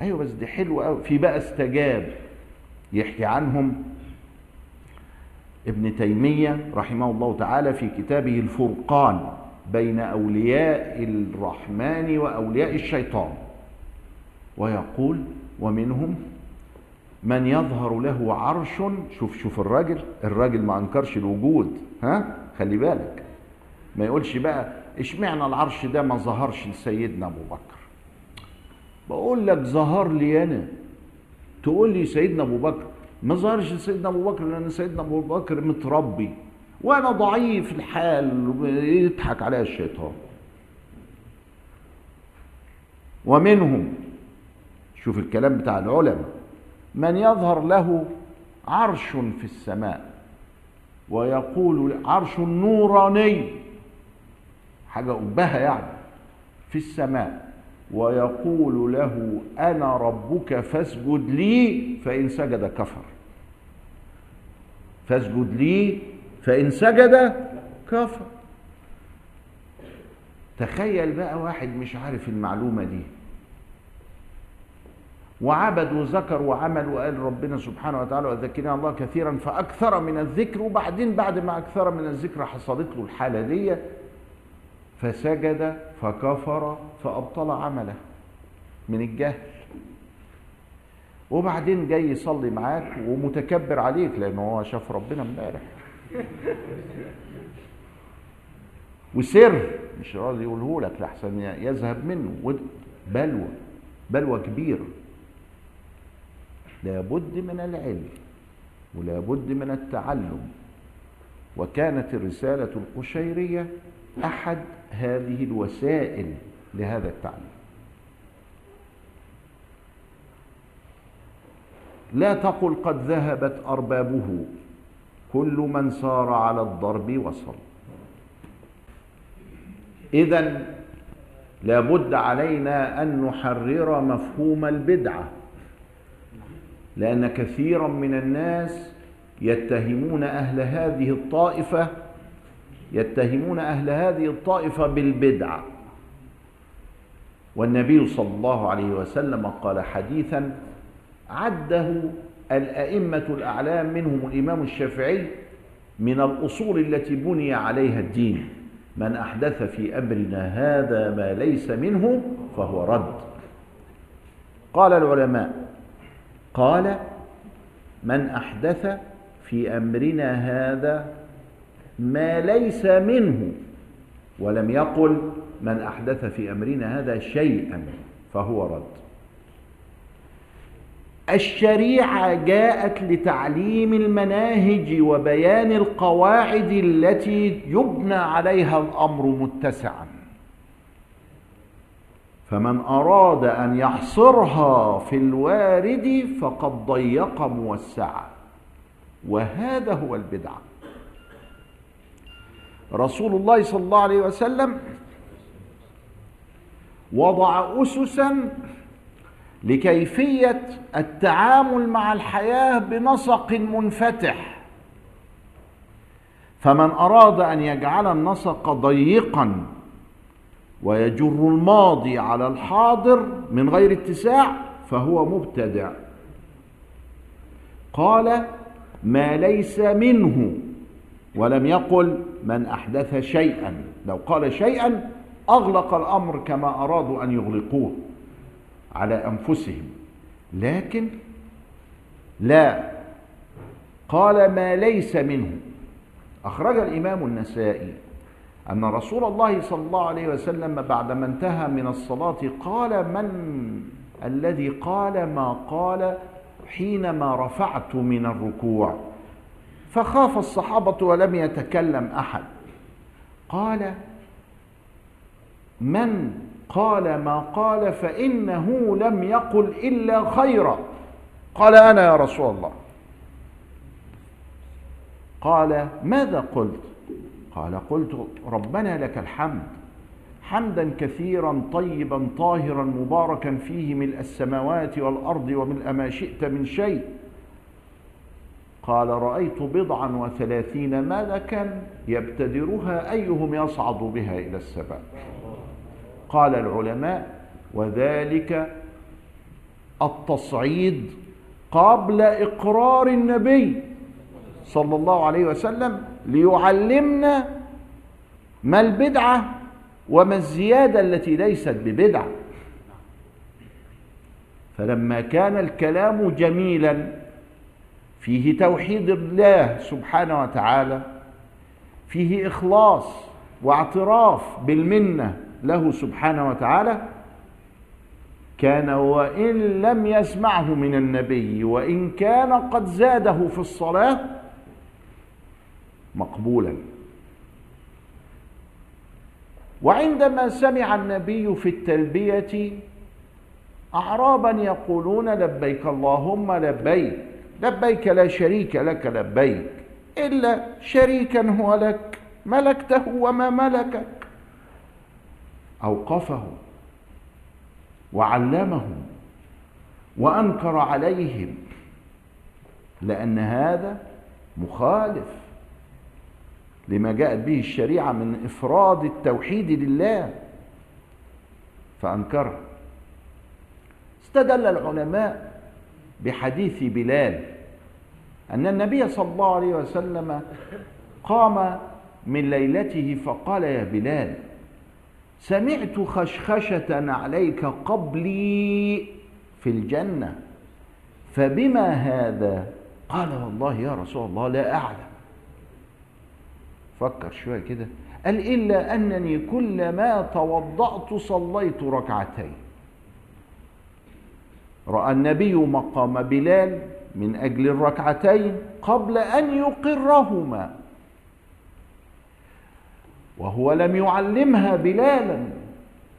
أيوه بس دي حلوة قوي في بقى استجاب يحكي عنهم ابن تيمية رحمه الله تعالى في كتابه الفرقان بين أولياء الرحمن وأولياء الشيطان. ويقول ومنهم من يظهر له عرش. شوف شوف الراجل الراجل ما أنكرش الوجود ها؟ خلي بالك. ما يقولش بقى اشمعنى العرش ده ما ظهرش لسيدنا أبو بكر؟ بقول لك ظهر لي أنا. تقول لي سيدنا أبو بكر ما ظهرش لسيدنا أبو بكر لأن سيدنا أبو بكر متربي وأنا ضعيف الحال يضحك عليها الشيطان. ومنهم شوف الكلام بتاع العلماء من يظهر له عرش في السماء ويقول عرش نوراني حاجة أبهة يعني في السماء. ويقول له أنا ربك فاسجد لي فإن سجد كفر. فاسجد لي فإن سجد كفر. تخيل بقى واحد مش عارف المعلومة دي. وعبد وذكر وعمل وقال ربنا سبحانه وتعالى وذكرنا الله كثيرا فأكثر من الذكر وبعدين بعد ما أكثر من الذكر حصلت له الحالة دي فسجد فكفر فأبطل عمله. من الجهل. وبعدين جاي يصلي معاك ومتكبر عليك لأنه هو شاف ربنا امبارح. وسر مش راضي يقوله لك لحسن يذهب منه. بلوى بلوى كبيرة. لابد من العلم ولابد من التعلم. وكانت الرسالة القشيرية أحد هذه الوسائل لهذا التعليم. لا تقل قد ذهبت أربابه كل من سار على الضرب وصل. إذا لابد علينا أن نحرر مفهوم البدعة لأن كثيرا من الناس يتهمون أهل هذه الطائفة يتهمون أهل هذه الطائفة بالبدعة والنبي صلى الله عليه وسلم قال حديثا عده الأئمة الأعلام منهم الإمام الشافعي من الأصول التي بني عليها الدين من أحدث في أمرنا هذا ما ليس منه فهو رد قال العلماء قال من أحدث في أمرنا هذا ما ليس منه. ولم يقل من أحدث في أمرنا هذا شيئا فهو رد. الشريعة جاءت لتعليم المناهج وبيان القواعد التي يبنى عليها الأمر متسعا. فمن أراد أن يحصرها في الوارد فقد ضيق موسعا. وهذا هو البدعة رسول الله صلى الله عليه وسلم وضع أسسا لكيفية التعامل مع الحياة بنسق منفتح. فمن أراد أن يجعل النسق ضيقا ويجر الماضي على الحاضر من غير اتساع فهو مبتدع. قال ما ليس منه ولم يقل من أحدث شيئا. لو قال شيئا أغلق الأمر كما أرادوا أن يغلقوه على أنفسهم. لكن لا. قال ما ليس منه. أخرج الإمام النسائي أن رسول الله صلى الله عليه وسلم بعدما انتهى من الصلاة قال من الذي قال ما قال حينما رفعت من الركوع؟ فخاف الصحابة ولم يتكلم أحد. قال من قال ما قال فإنه لم يقل إلا خيرا. قال أنا يا رسول الله. قال ماذا قلت؟ قال قلت ربنا لك الحمد حمدا كثيرا طيبا طاهرا مباركا فيه ملء السماوات والأرض وملء ما شئت من شيء. قال رأيت بضعا وثلاثين ملكا يبتدرها أيهم يصعد بها إلى السماء قال العلماء وذلك التصعيد قبل إقرار النبي صلى الله عليه وسلم ليعلمنا ما البدعة وما الزيادة التي ليست ببدعة. فلما كان الكلام جميلا فيه توحيد الله سبحانه وتعالى فيه إخلاص واعتراف بالمنة له سبحانه وتعالى كان وإن لم يسمعه من النبي وإن كان قد زاده في الصلاة مقبولا. وعندما سمع النبي في التلبية اعرابا يقولون لبيك اللهم لبيك لبيك لا شريك لك لبيك إلا شريكا هو لك ملكته وما ملكك. أوقفه وعلمهم وأنكر عليهم لأن هذا مخالف لما جاءت به الشريعة من إفراد التوحيد لله. فأنكره. استدل العلماء بحديث بلال أن النبي صلى الله عليه وسلم قام من ليلته فقال يا بلال سمعت خشخشة عليك قبلي في الجنة فبما هذا؟ قال والله يا رسول الله لا أعلم. فكر شوية كده قال إلا أنني كلما توضأت صليت ركعتين. رأى النبي مقام بلال من أجل الركعتين قبل أن يقرهما. وهو لم يعلمها بلالا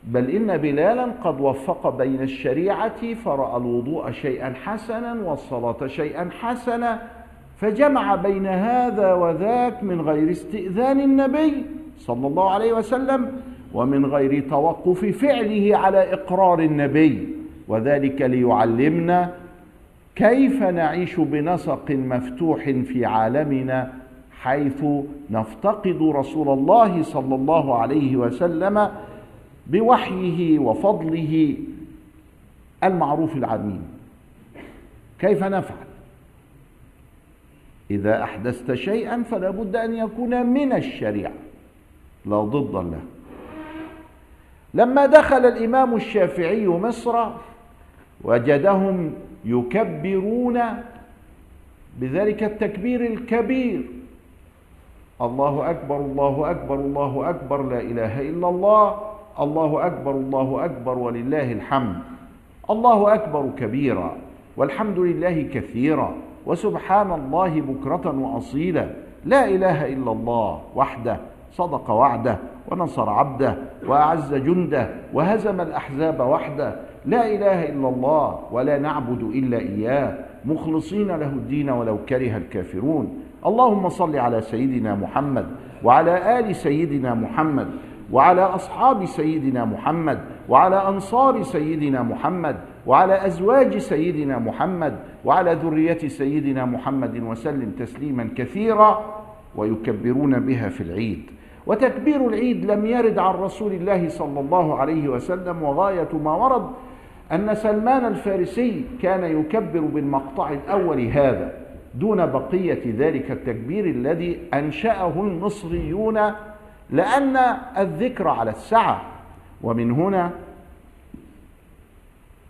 بل إن بلالا قد وفق بين الشريعة فرأى الوضوء شيئا حسنا والصلاة شيئا حسنا فجمع بين هذا وذاك من غير استئذان النبي صلى الله عليه وسلم ومن غير توقف فعله على إقرار النبي وذلك ليعلمنا كيف نعيش بنسق مفتوح في عالمنا حيث نفتقد رسول الله صلى الله عليه وسلم بوحيه وفضله المعروف العميم؟ كيف نفعل؟ إذا أحدثت شيئا فلا بد أن يكون من الشريعة لا ضد له. لما دخل الإمام الشافعي مصر وجدهم يكبرون بذلك التكبير الكبير. الله أكبر الله أكبر الله أكبر لا إله إلا الله. الله أكبر الله أكبر ولله الحمد. الله أكبر كبيرا والحمد لله كثيرا وسبحان الله بكرة وأصيلا. لا إله إلا الله وحده صدق وعده ونصر عبده وأعز جنده وهزم الأحزاب وحده. لا إله إلا الله ولا نعبد إلا إياه مخلصين له الدين ولو كره الكافرون. اللهم صل على سيدنا محمد وعلى آل سيدنا محمد وعلى أصحاب سيدنا محمد وعلى أنصار سيدنا محمد وعلى أزواج سيدنا محمد وعلى ذرية سيدنا محمد وسلم تسليما كثيرا ويكبرون بها في العيد. وتكبير العيد لم يرد عن رسول الله صلى الله عليه وسلم وغاية ما ورد أن سلمان الفارسي كان يكبر بالمقطع الأول هذا دون بقية ذلك التكبير الذي أنشأه المصريون لأن الذكر على السعة. ومن هنا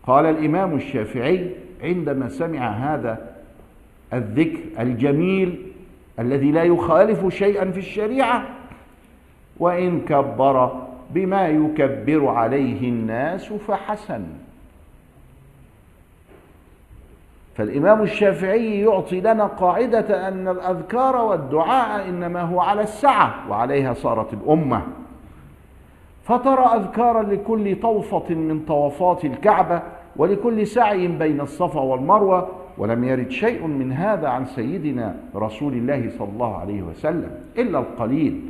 قال الإمام الشافعي عندما سمع هذا الذكر الجميل الذي لا يخالف شيئا في الشريعة وإن كبر بما يكبر عليه الناس فحسن. فالإمام الشافعي يعطي لنا قاعدة أن الأذكار والدعاء إنما هو على السعة وعليها صارت الأمة. فترى أذكارا لكل طوفة من طوفات الكعبة ولكل سعي بين الصفا والمروة ولم يرد شيء من هذا عن سيدنا رسول الله صلى الله عليه وسلم إلا القليل.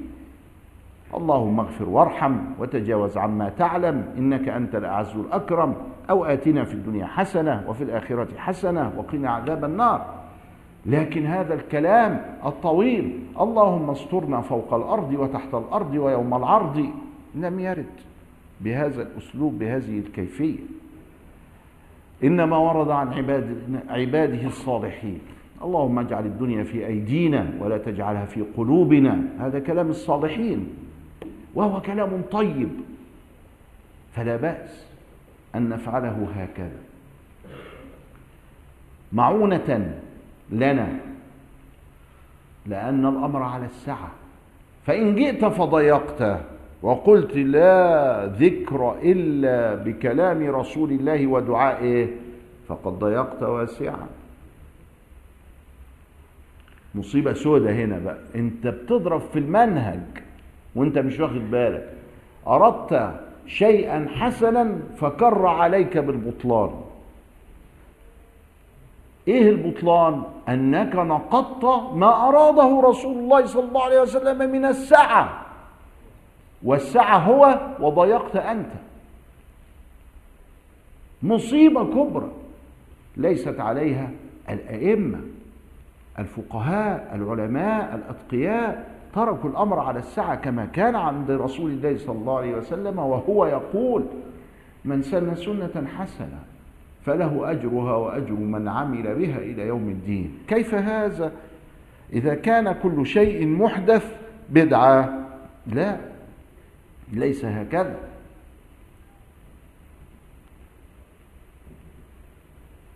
اللهم اغفر وارحم وتجاوز عما تعلم إنك أنت الأعز الأكرم. أو آتنا في الدنيا حسنة وفي الآخرة حسنة وقنا عذاب النار. لكن هذا الكلام الطويل اللهم استرنا فوق الأرض وتحت الأرض ويوم العرض. لم يرد بهذا الأسلوب بهذه الكيفية. إنما ورد عن عباد عباده الصالحين. اللهم اجعل الدنيا في أيدينا ولا تجعلها في قلوبنا. هذا كلام الصالحين وهو كلام طيب. فلا بأس. أن نفعله هكذا. معونة لنا لأن الأمر على السعه فإن جئت فضيقت وقلت لا ذكر إلا بكلام رسول الله ودعائه فقد ضيقت واسعا. مصيبة سودة هنا بقى. أنت بتضرب في المنهج وأنت مش واخد بالك. أردت شيئا حسنا فكر عليك بالبطلان. إيه البطلان؟ أنك نقضت ما أراده رسول الله صلى الله عليه وسلم من السعه والسعه هو وضيقت أنت. مصيبة كبرى ليست عليها الأئمة الفقهاء العلماء الأتقياء. تركوا الأمر على السعه كما كان عند رسول الله صلى الله عليه وسلم وهو يقول من سن سنة حسنة فله أجرها وأجر من عمل بها إلى يوم الدين. كيف هذا؟ إذا كان كل شيء محدث بدعة. لا ليس هكذا.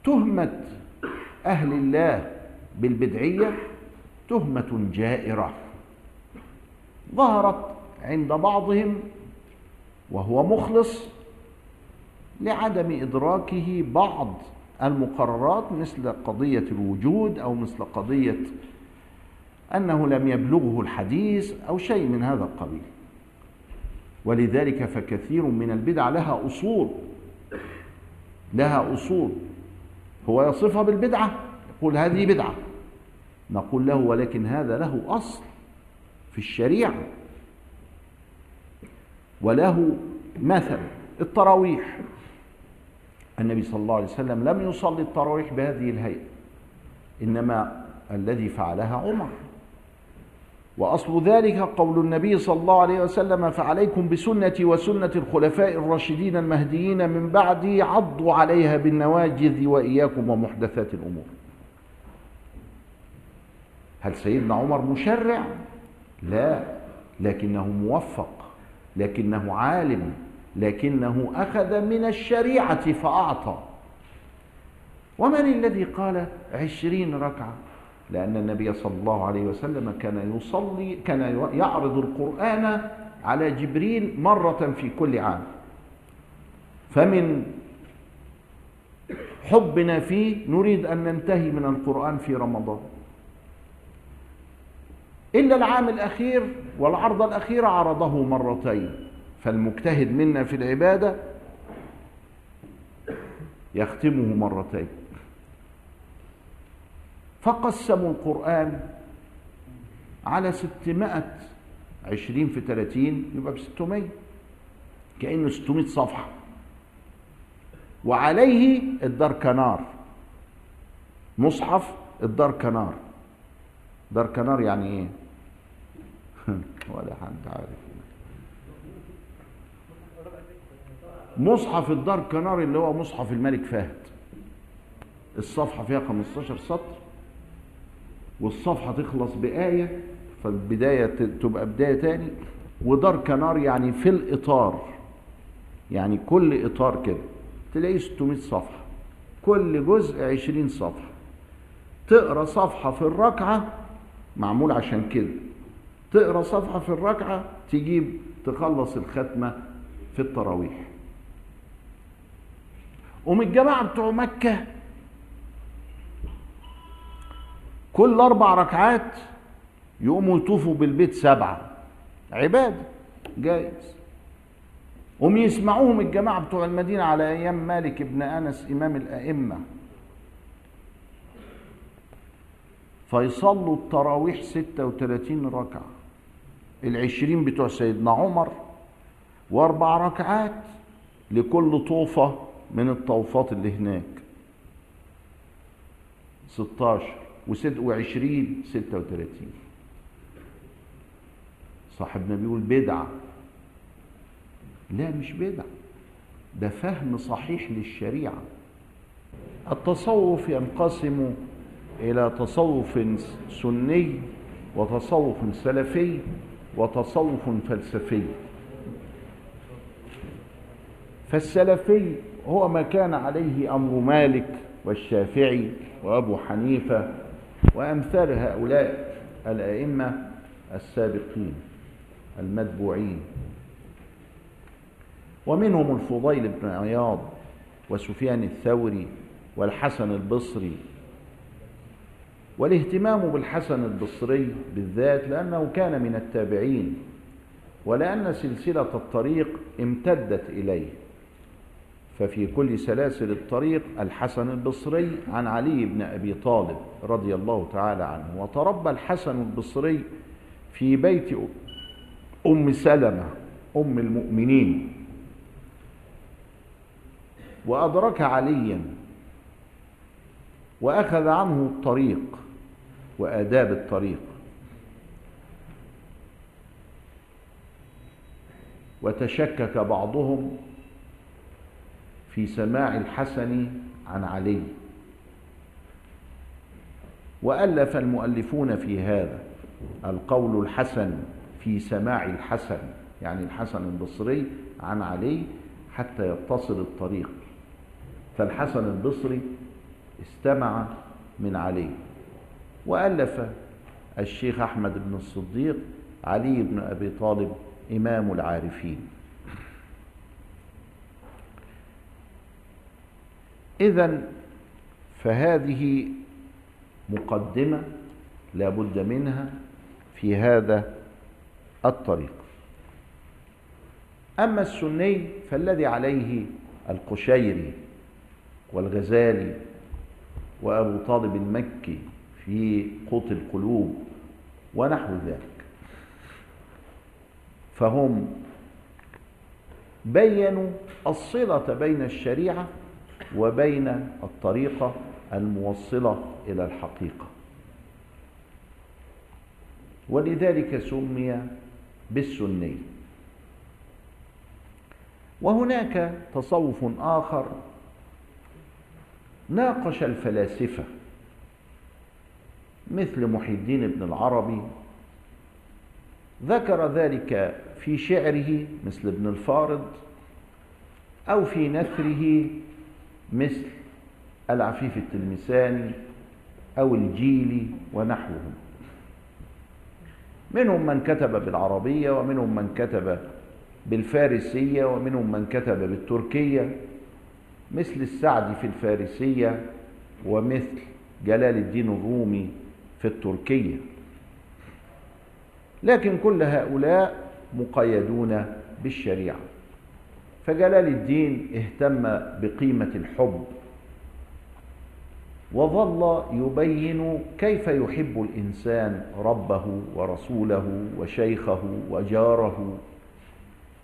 تهمة أهل الله بالبدعية تهمة جائرة. ظهرت عند بعضهم وهو مخلص لعدم إدراكه بعض المقررات مثل قضية الوجود أو مثل قضية أنه لم يبلغه الحديث أو شيء من هذا القبيل. ولذلك فكثير من البدع لها أصول لها أصول. هو يصفها بالبدعة يقول هذه بدعة. نقول له ولكن هذا له أصل. في الشريعة. وله مثل التراويح. النبي صلى الله عليه وسلم لم يصلي التراويح بهذه الهيئة إنما الذي فعلها عمر. وأصل ذلك قول النبي صلى الله عليه وسلم فعليكم بسنتي وسنة الخلفاء الراشدين المهديين من بعدي عضوا عليها بالنواجذ وإياكم ومحدثات الأمور. هل سيدنا عمر مشرع؟ لا لكنه موفق لكنه عالم لكنه أخذ من الشريعة فأعطى. ومن الذي قال عشرين ركعة؟ لأن النبي صلى الله عليه وسلم كان يصلي كان يعرض القرآن على جبريل مرة في كل عام. فمن حبنا فيه نريد أن ننتهي من القرآن في رمضان. إلا العام الأخير والعرض الأخير عرضه مرتين. فالمجتهد منا في العبادة يختمه مرتين. فقسموا القرآن على ستمائة عشرين في ثلاثين يبقى بستمائة كأنه ستمائة صفحة. وعليه الدار كنار مصحف الدار كنار دار كنار يعني إيه؟ ولا حد عارف. مصحف الدار كنار اللي هو مصحف الملك فهد. الصفحة فيها 15 سطر والصفحة تخلص بآية فالبداية تبقى بداية تاني. ودار كنار يعني في الإطار يعني كل إطار كده. تلاقيه 600 صفحة. كل جزء 20 صفحة. تقرأ صفحة في الركعة معمول عشان كده. تقرأ صفحة في الركعة تجيب تخلص الختمة في التراويح. ومن الجماعة بتوع مكة كل أربع ركعات يقوموا يطوفوا بالبيت سبعة. عبادة. جائز هم يسمعوهم الجماعة بتوع المدينة على أيام مالك بن أنس إمام الأئمة. فيصلوا التراويح 36 ركعة. العشرين بتوع سيدنا عمر وأربع ركعات لكل طوفة من الطوفات اللي هناك. 16 وست وعشرين ستة وثلاثين صاحبنا بيقول بدعة. لا مش بدعة. ده فهم صحيح للشريعة. التصوف ينقسم إلى تصوف سني وتصوف سلفي وتصوف فلسفي. فالسلفي هو ما كان عليه أمر مالك والشافعي وأبو حنيفة وأمثال هؤلاء الأئمة السابقين المتبوعين. ومنهم الفضيل بن عياض وسفيان الثوري والحسن البصري والاهتمام بالحسن البصري بالذات لأنه كان من التابعين ولأن سلسلة الطريق امتدت إليه. ففي كل سلاسل الطريق الحسن البصري عن علي بن أبي طالب رضي الله تعالى عنه. وتربى الحسن البصري في بيت أم سلمة أم المؤمنين. وأدرك عليا وأخذ عنه الطريق. وآداب الطريق. وتشكك بعضهم في سماع الحسن عن علي. وألف المؤلفون في هذا القول الحسن في سماع الحسن يعني الحسن البصري عن علي حتى يتصل الطريق. فالحسن البصري استمع من علي. وألف الشيخ أحمد بن الصديق علي بن أبي طالب إمام العارفين. إذا فهذه مقدمة لا بد منها في هذا الطريق. أما السني فالذي عليه القشيري والغزالي وأبو طالب المكي في قوت القلوب ونحو ذلك. فهم بينوا الصلة بين الشريعة وبين الطريقة الموصلة إلى الحقيقة. ولذلك سمي بالسني وهناك تصوف آخر ناقش الفلاسفة مثل محي الدين ابن العربي. ذكر ذلك في شعره مثل ابن الفارض أو في نثره مثل العفيف التلمساني أو الجيلي ونحوهم. منهم من كتب بالعربية ومنهم من كتب بالفارسية ومنهم من كتب بالتركية مثل السعدي في الفارسية ومثل جلال الدين الرومي في التركية. لكن كل هؤلاء مقيدون بالشريعة. فجلال الدين اهتم بقيمة الحب. وظل يبين كيف يحب الإنسان ربه ورسوله وشيخه وجاره.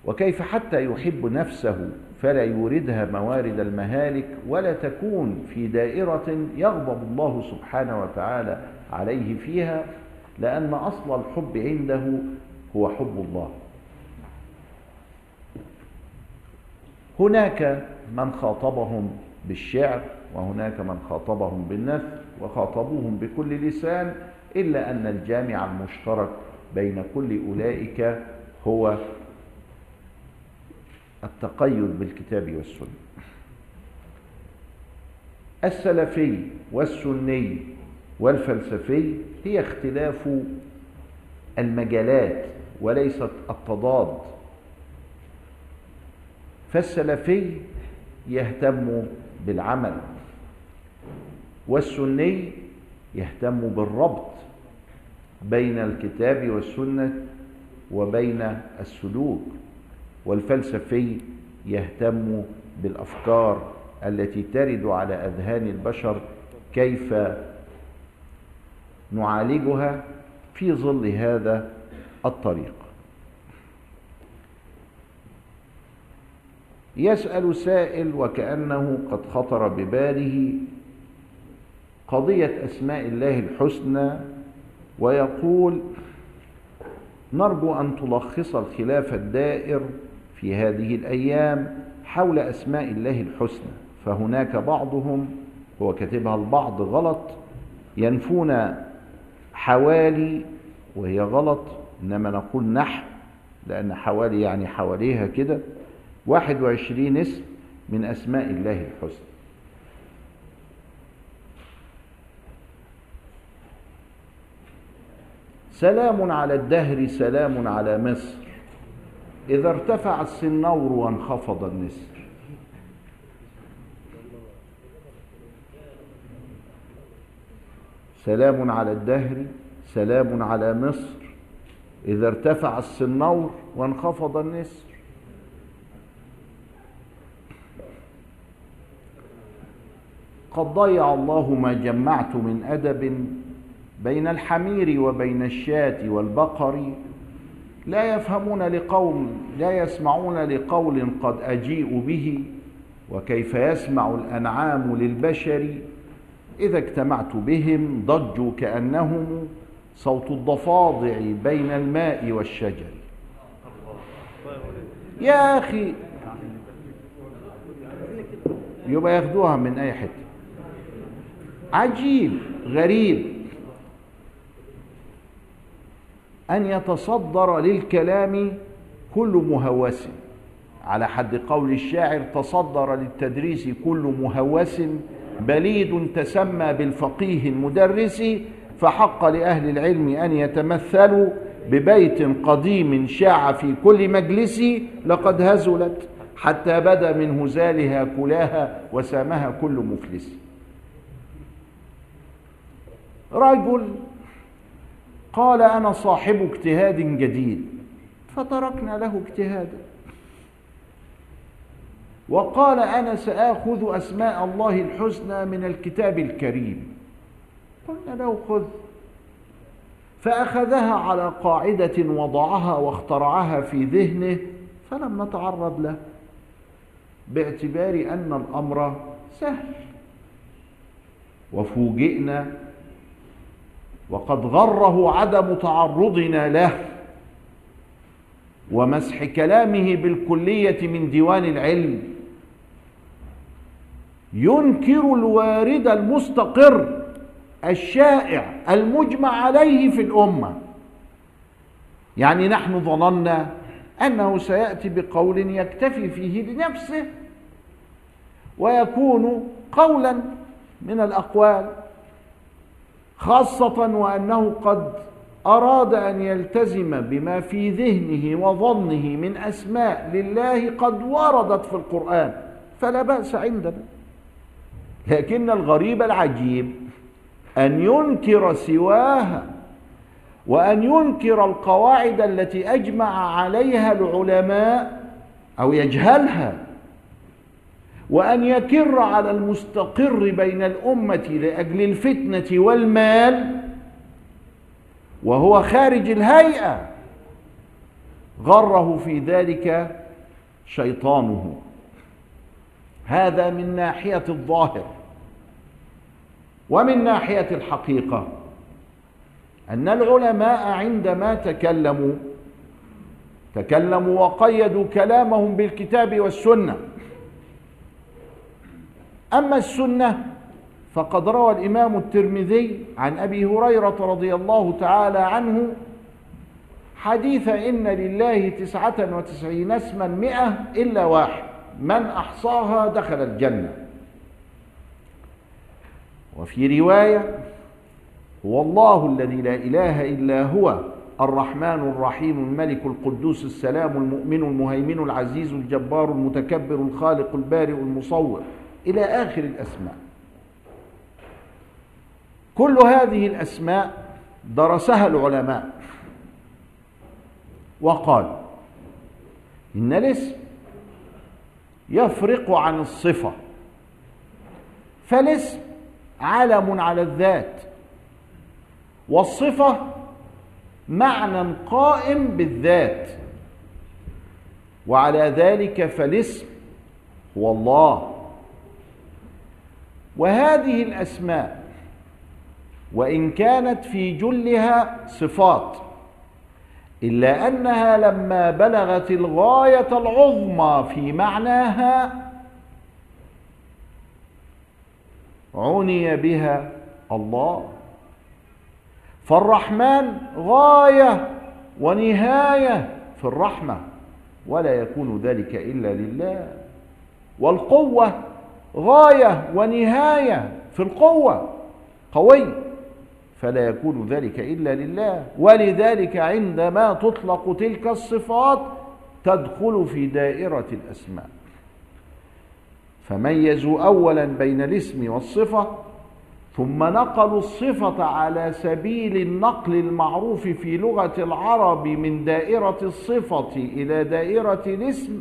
وكيف حتى يحب نفسه فلا يوردها موارد المهالك ولا تكون في دائرة يغضب الله سبحانه وتعالى عليه فيها لأن أصل الحب عنده هو حب الله. هناك من خاطبهم بالشعر وهناك من خاطبهم بالنثر وخاطبوهم بكل لسان إلا أن الجامع المشترك بين كل أولئك هو التقيد بالكتاب والسنة. السلفي والسني والفلسفي هي اختلاف المجالات وليست التضاد. فالسلفي يهتم بالعمل والسني يهتم بالربط بين الكتاب والسنة وبين السلوك والفلسفي يهتم بالأفكار التي ترد على أذهان البشر كيف نعالجها في ظل هذا الطريق. يسأل سائل وكأنه قد خطر بباله قضية أسماء الله الحسنى ويقول نرجو أن تلخص الخلاف الدائر في هذه الأيام حول أسماء الله الحسنى فهناك بعضهم هو كاتبها البعض غلط ينفون حوالي وهي غلط إنما نقول نحو لأن حوالي يعني حواليها كده واحد وعشرين اسم من أسماء الله الحسنى. سلام على الدهر سلام على مصر. إذا ارتفع السنور وانخفض النسر. سلام على الدهر سلام على مصر. إذا ارتفع السنور وانخفض النسر. قد ضيع الله ما جمعت من أدب بين الحمير وبين الشاة والبقر. لا يفهمون لقوم لا يسمعون لقول قد أجيء به. وكيف يسمع الأنعام للبشر؟ إذا اجتمعت بهم ضجوا كأنهم صوت الضفادع بين الماء والشجر. يا أخي يبقى ياخدوها من أي حتة. عجيب غريب. أن يتصدر للكلام كل مهوس. على حد قول الشاعر تصدر للتدريس كل مهوس. بليد تسمى بالفقيه المدرس فحق لأهل العلم أن يتمثلوا ببيت قديم شاع في كل مجلس لقد هزلت حتى بدا من هزالها كلاها وسامها كل مفلس. رجل قال أنا صاحب اجتهاد جديد. فتركنا له اجتهادا. وقال أنا ساخذ أسماء الله الحسنى من الكتاب الكريم. قلنا له خذ. فأخذها على قاعدة وضعها واخترعها في ذهنه فلم نتعرض له باعتبار أن الأمر سهل. وفوجئنا وقد غره عدم تعرضنا له. ومسح كلامه بالكلية من ديوان العلم. ينكر الوارد المستقر الشائع المجمع عليه في الأمة. يعني نحن ظننا أنه سيأتي بقول يكتفي فيه لنفسه ويكون قولا من الأقوال خاصة وأنه قد أراد أن يلتزم بما في ذهنه وظنه من أسماء لله قد وردت في القرآن فلا بأس عندنا. لكن الغريب العجيب أن ينكر سواها وأن ينكر القواعد التي أجمع عليها العلماء أو يجهلها وأن يكر على المستقر بين الأمة لأجل الفتنة والمال وهو خارج الهيئة غره في ذلك شيطانه. هذا من ناحية الظاهر ومن ناحية الحقيقة أن العلماء عندما تكلموا تكلموا وقيدوا كلامهم بالكتاب والسنة. أما السنة فقد روى الإمام الترمذي عن أبي هريرة رضي الله تعالى عنه حديث إن لله تسعة وتسعين اسما مئة إلا واحد. من أحصاها دخل الجنة. وفي رواية هو الله الذي لا إله إلا هو الرحمن الرحيم الملك القدوس السلام المؤمن المهيمن العزيز الجبار المتكبر الخالق البارئ المصور إلى آخر الأسماء. كل هذه الأسماء درسها العلماء وقال إن الاسم يفرق عن الصفة. فالاسم علم على الذات والصفة معنى قائم بالذات. وعلى ذلك فالاسم هو الله. وهذه الأسماء وإن كانت في جلها صفات. إلا أنها لما بلغت الغاية العظمى في معناها عني بها الله. فالرحمن غاية ونهاية في الرحمة ولا يكون ذلك إلا لله. والقوة غاية ونهاية في القوة. قوي. فلا يكون ذلك إلا لله. ولذلك عندما تطلق تلك الصفات تدخل في دائرة الأسماء. فميزوا أولا بين الاسم والصفة ثم نقلوا الصفة على سبيل النقل المعروف في لغة العرب من دائرة الصفة إلى دائرة الاسم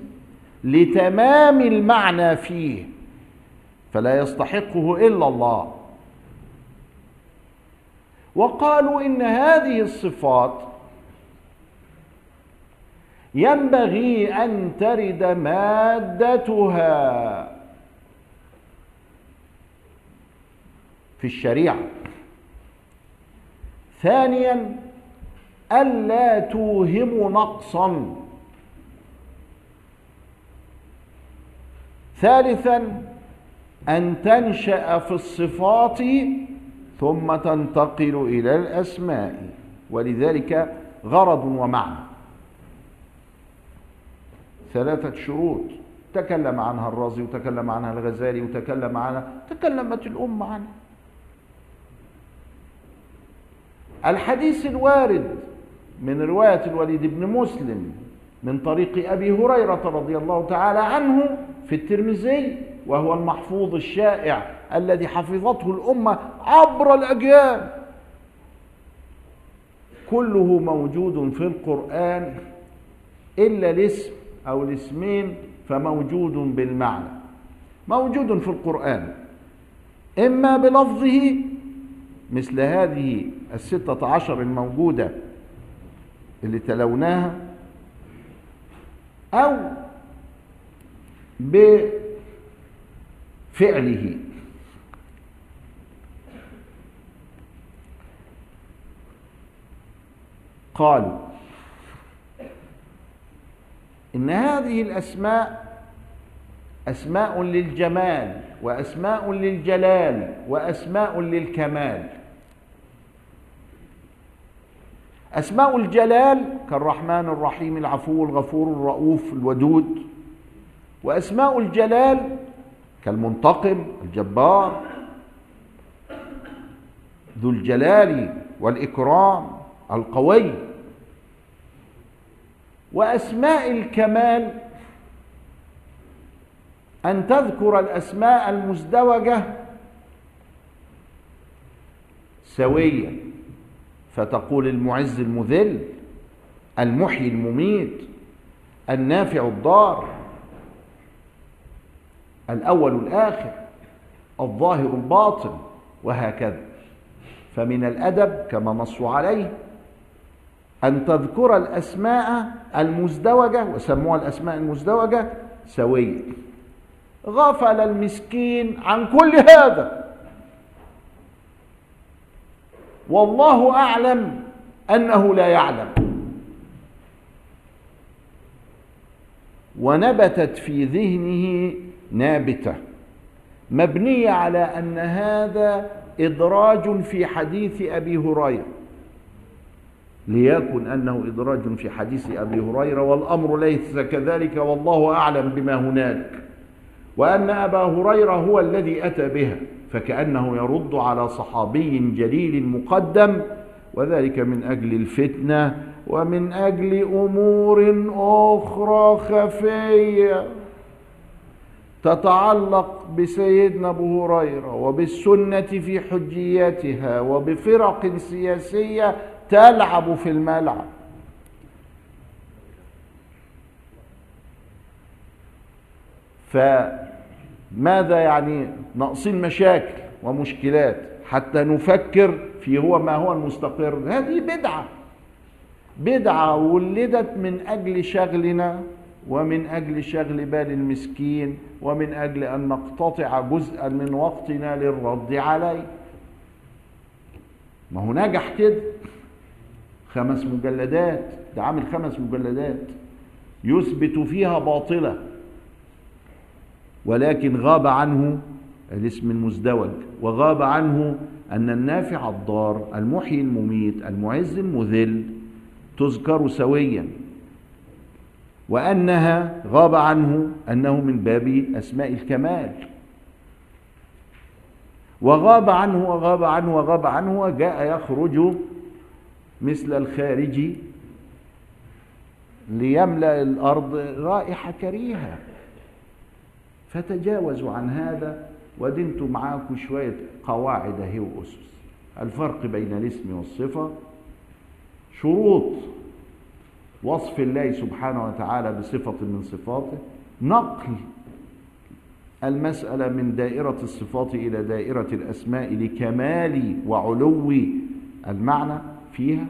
لتمام المعنى فيه. فلا يستحقه إلا الله. وقالوا إن هذه الصفات ينبغي أن ترد مادتها في الشريعة. ثانيا ألا توهم نقصا. ثالثا أن تنشأ في الصفات ثم تنتقل إلى الأسماء. ولذلك غرض ومعنى. ثلاثة شروط. تكلم عنها الرازي وتكلم عنها الغزالي وتكلم عنها تكلمت الأمة عنها الحديث الوارد من رواية الوليد بن مسلم من طريق أبي هريرة رضي الله تعالى عنه في الترمذي. وهو المحفوظ الشائع الذي حفظته الأمة عبر الأجيال. كله موجود في القرآن إلا الاسم أو الاسمين فموجود بالمعنى. موجود في القرآن. إما بلفظه مثل هذه الستة عشر الموجودة اللي تلوناها أو بفعله قالوا إن هذه الأسماء أسماء للجمال وأسماء للجلال وأسماء للكمال. أسماء الجلال كالرحمن الرحيم العفو الغفور الرؤوف الودود وأسماء الجلال كالمنتقم الجبار ذو الجلال والإكرام القوي. وأسماء الكمال أن تذكر الأسماء المزدوجة سويا فتقول المعز المذل المحيي المميت النافع الضار. الأول الآخر الظاهر الباطن وهكذا. فمن الأدب كما نصوا عليه أن تذكر الأسماء المزدوجة وسموها الأسماء المزدوجة سوية غفل المسكين عن كل هذا. والله أعلم أنه لا يعلم. ونبتت في ذهنه نابتة. مبنية على أن هذا إدراج في حديث أبي هريرة. ليكن أنه إدراج في حديث أبي هريرة والأمر ليس كذلك والله أعلم بما هنالك. وأن أبا هريرة هو الذي أتى بها فكأنه يرد على صحابي جليل مقدم وذلك من أجل الفتنة ومن أجل أمور أخرى خفية. تتعلق بسيدنا أبو هريرة وبالسنة في حجيتها وبفرق سياسية تلعب في الملعب. فماذا يعني ناقصين مشاكل ومشكلات حتى نفكر في هو ما هو المستقر؟ هذه بدعة بدعة ولدت من أجل شغلنا. ومن أجل شغل بال المسكين ومن أجل أن نقتطع جزءا من وقتنا للرد عليه. ما هو نجح كده. خمس مجلدات ده عامل خمس مجلدات. يثبت فيها باطلة. ولكن غاب عنه الاسم المزدوج وغاب عنه أن النافع الضار المحيي المميت المعز المذل تذكر سويا. وأنها غاب عنه أنه من باب أسماء الكمال. وغاب عنه وغاب عنه وغاب عنه وجاء يخرج مثل الخارج ليملأ الأرض رائحة كريهة. فتجاوزوا عن هذا ودنت معاكم شوية قواعد هي وأسس. الفرق بين الاسم والصفة شروط. وصف الله سبحانه وتعالى بصفة من صفاته. نقل المسألة من دائرة الصفات إلى دائرة الأسماء لكمال وعلو المعنى فيها.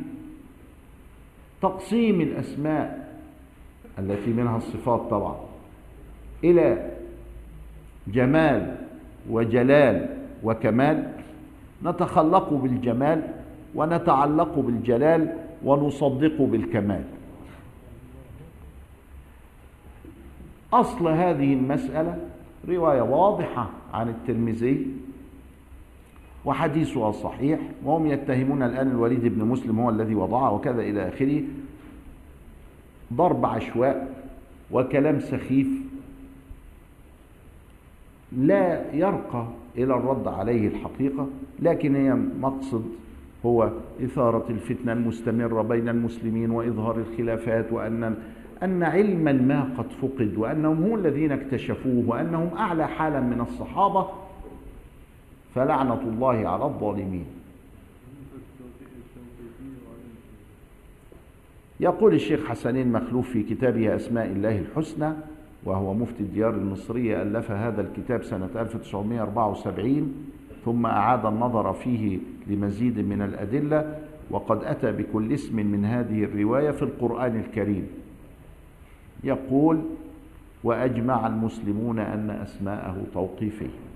تقسيم الأسماء التي منها الصفات طبعا إلى جمال وجلال وكمال. نتخلق بالجمال ونتعلق بالجلال ونصدق بالكمال. أصل هذه المسألة رواية واضحة عن الترمذي وحديثها صحيح وهم يتهمون الآن الوليد بن مسلم هو الذي وضعه وكذا إلى آخره. ضرب عشواء وكلام سخيف لا يرقى إلى الرد عليه الحقيقة لكن هي مقصد هو إثارة الفتنة المستمرة بين المسلمين وإظهار الخلافات وأن أن علما ما قد فقد وأنهم هم الذين اكتشفوه وأنهم أعلى حالا من الصحابة فلعنة الله على الظالمين. يقول الشيخ حسنين مخلوف في كتابه أسماء الله الحسنى وهو مفتي الديار المصرية ألف هذا الكتاب سنة 1974 ثم أعاد النظر فيه لمزيد من الأدلة وقد أتى بكل اسم من هذه الرواية في القرآن الكريم. يقول وأجمع المسلمون أن أسماءه توقيفية.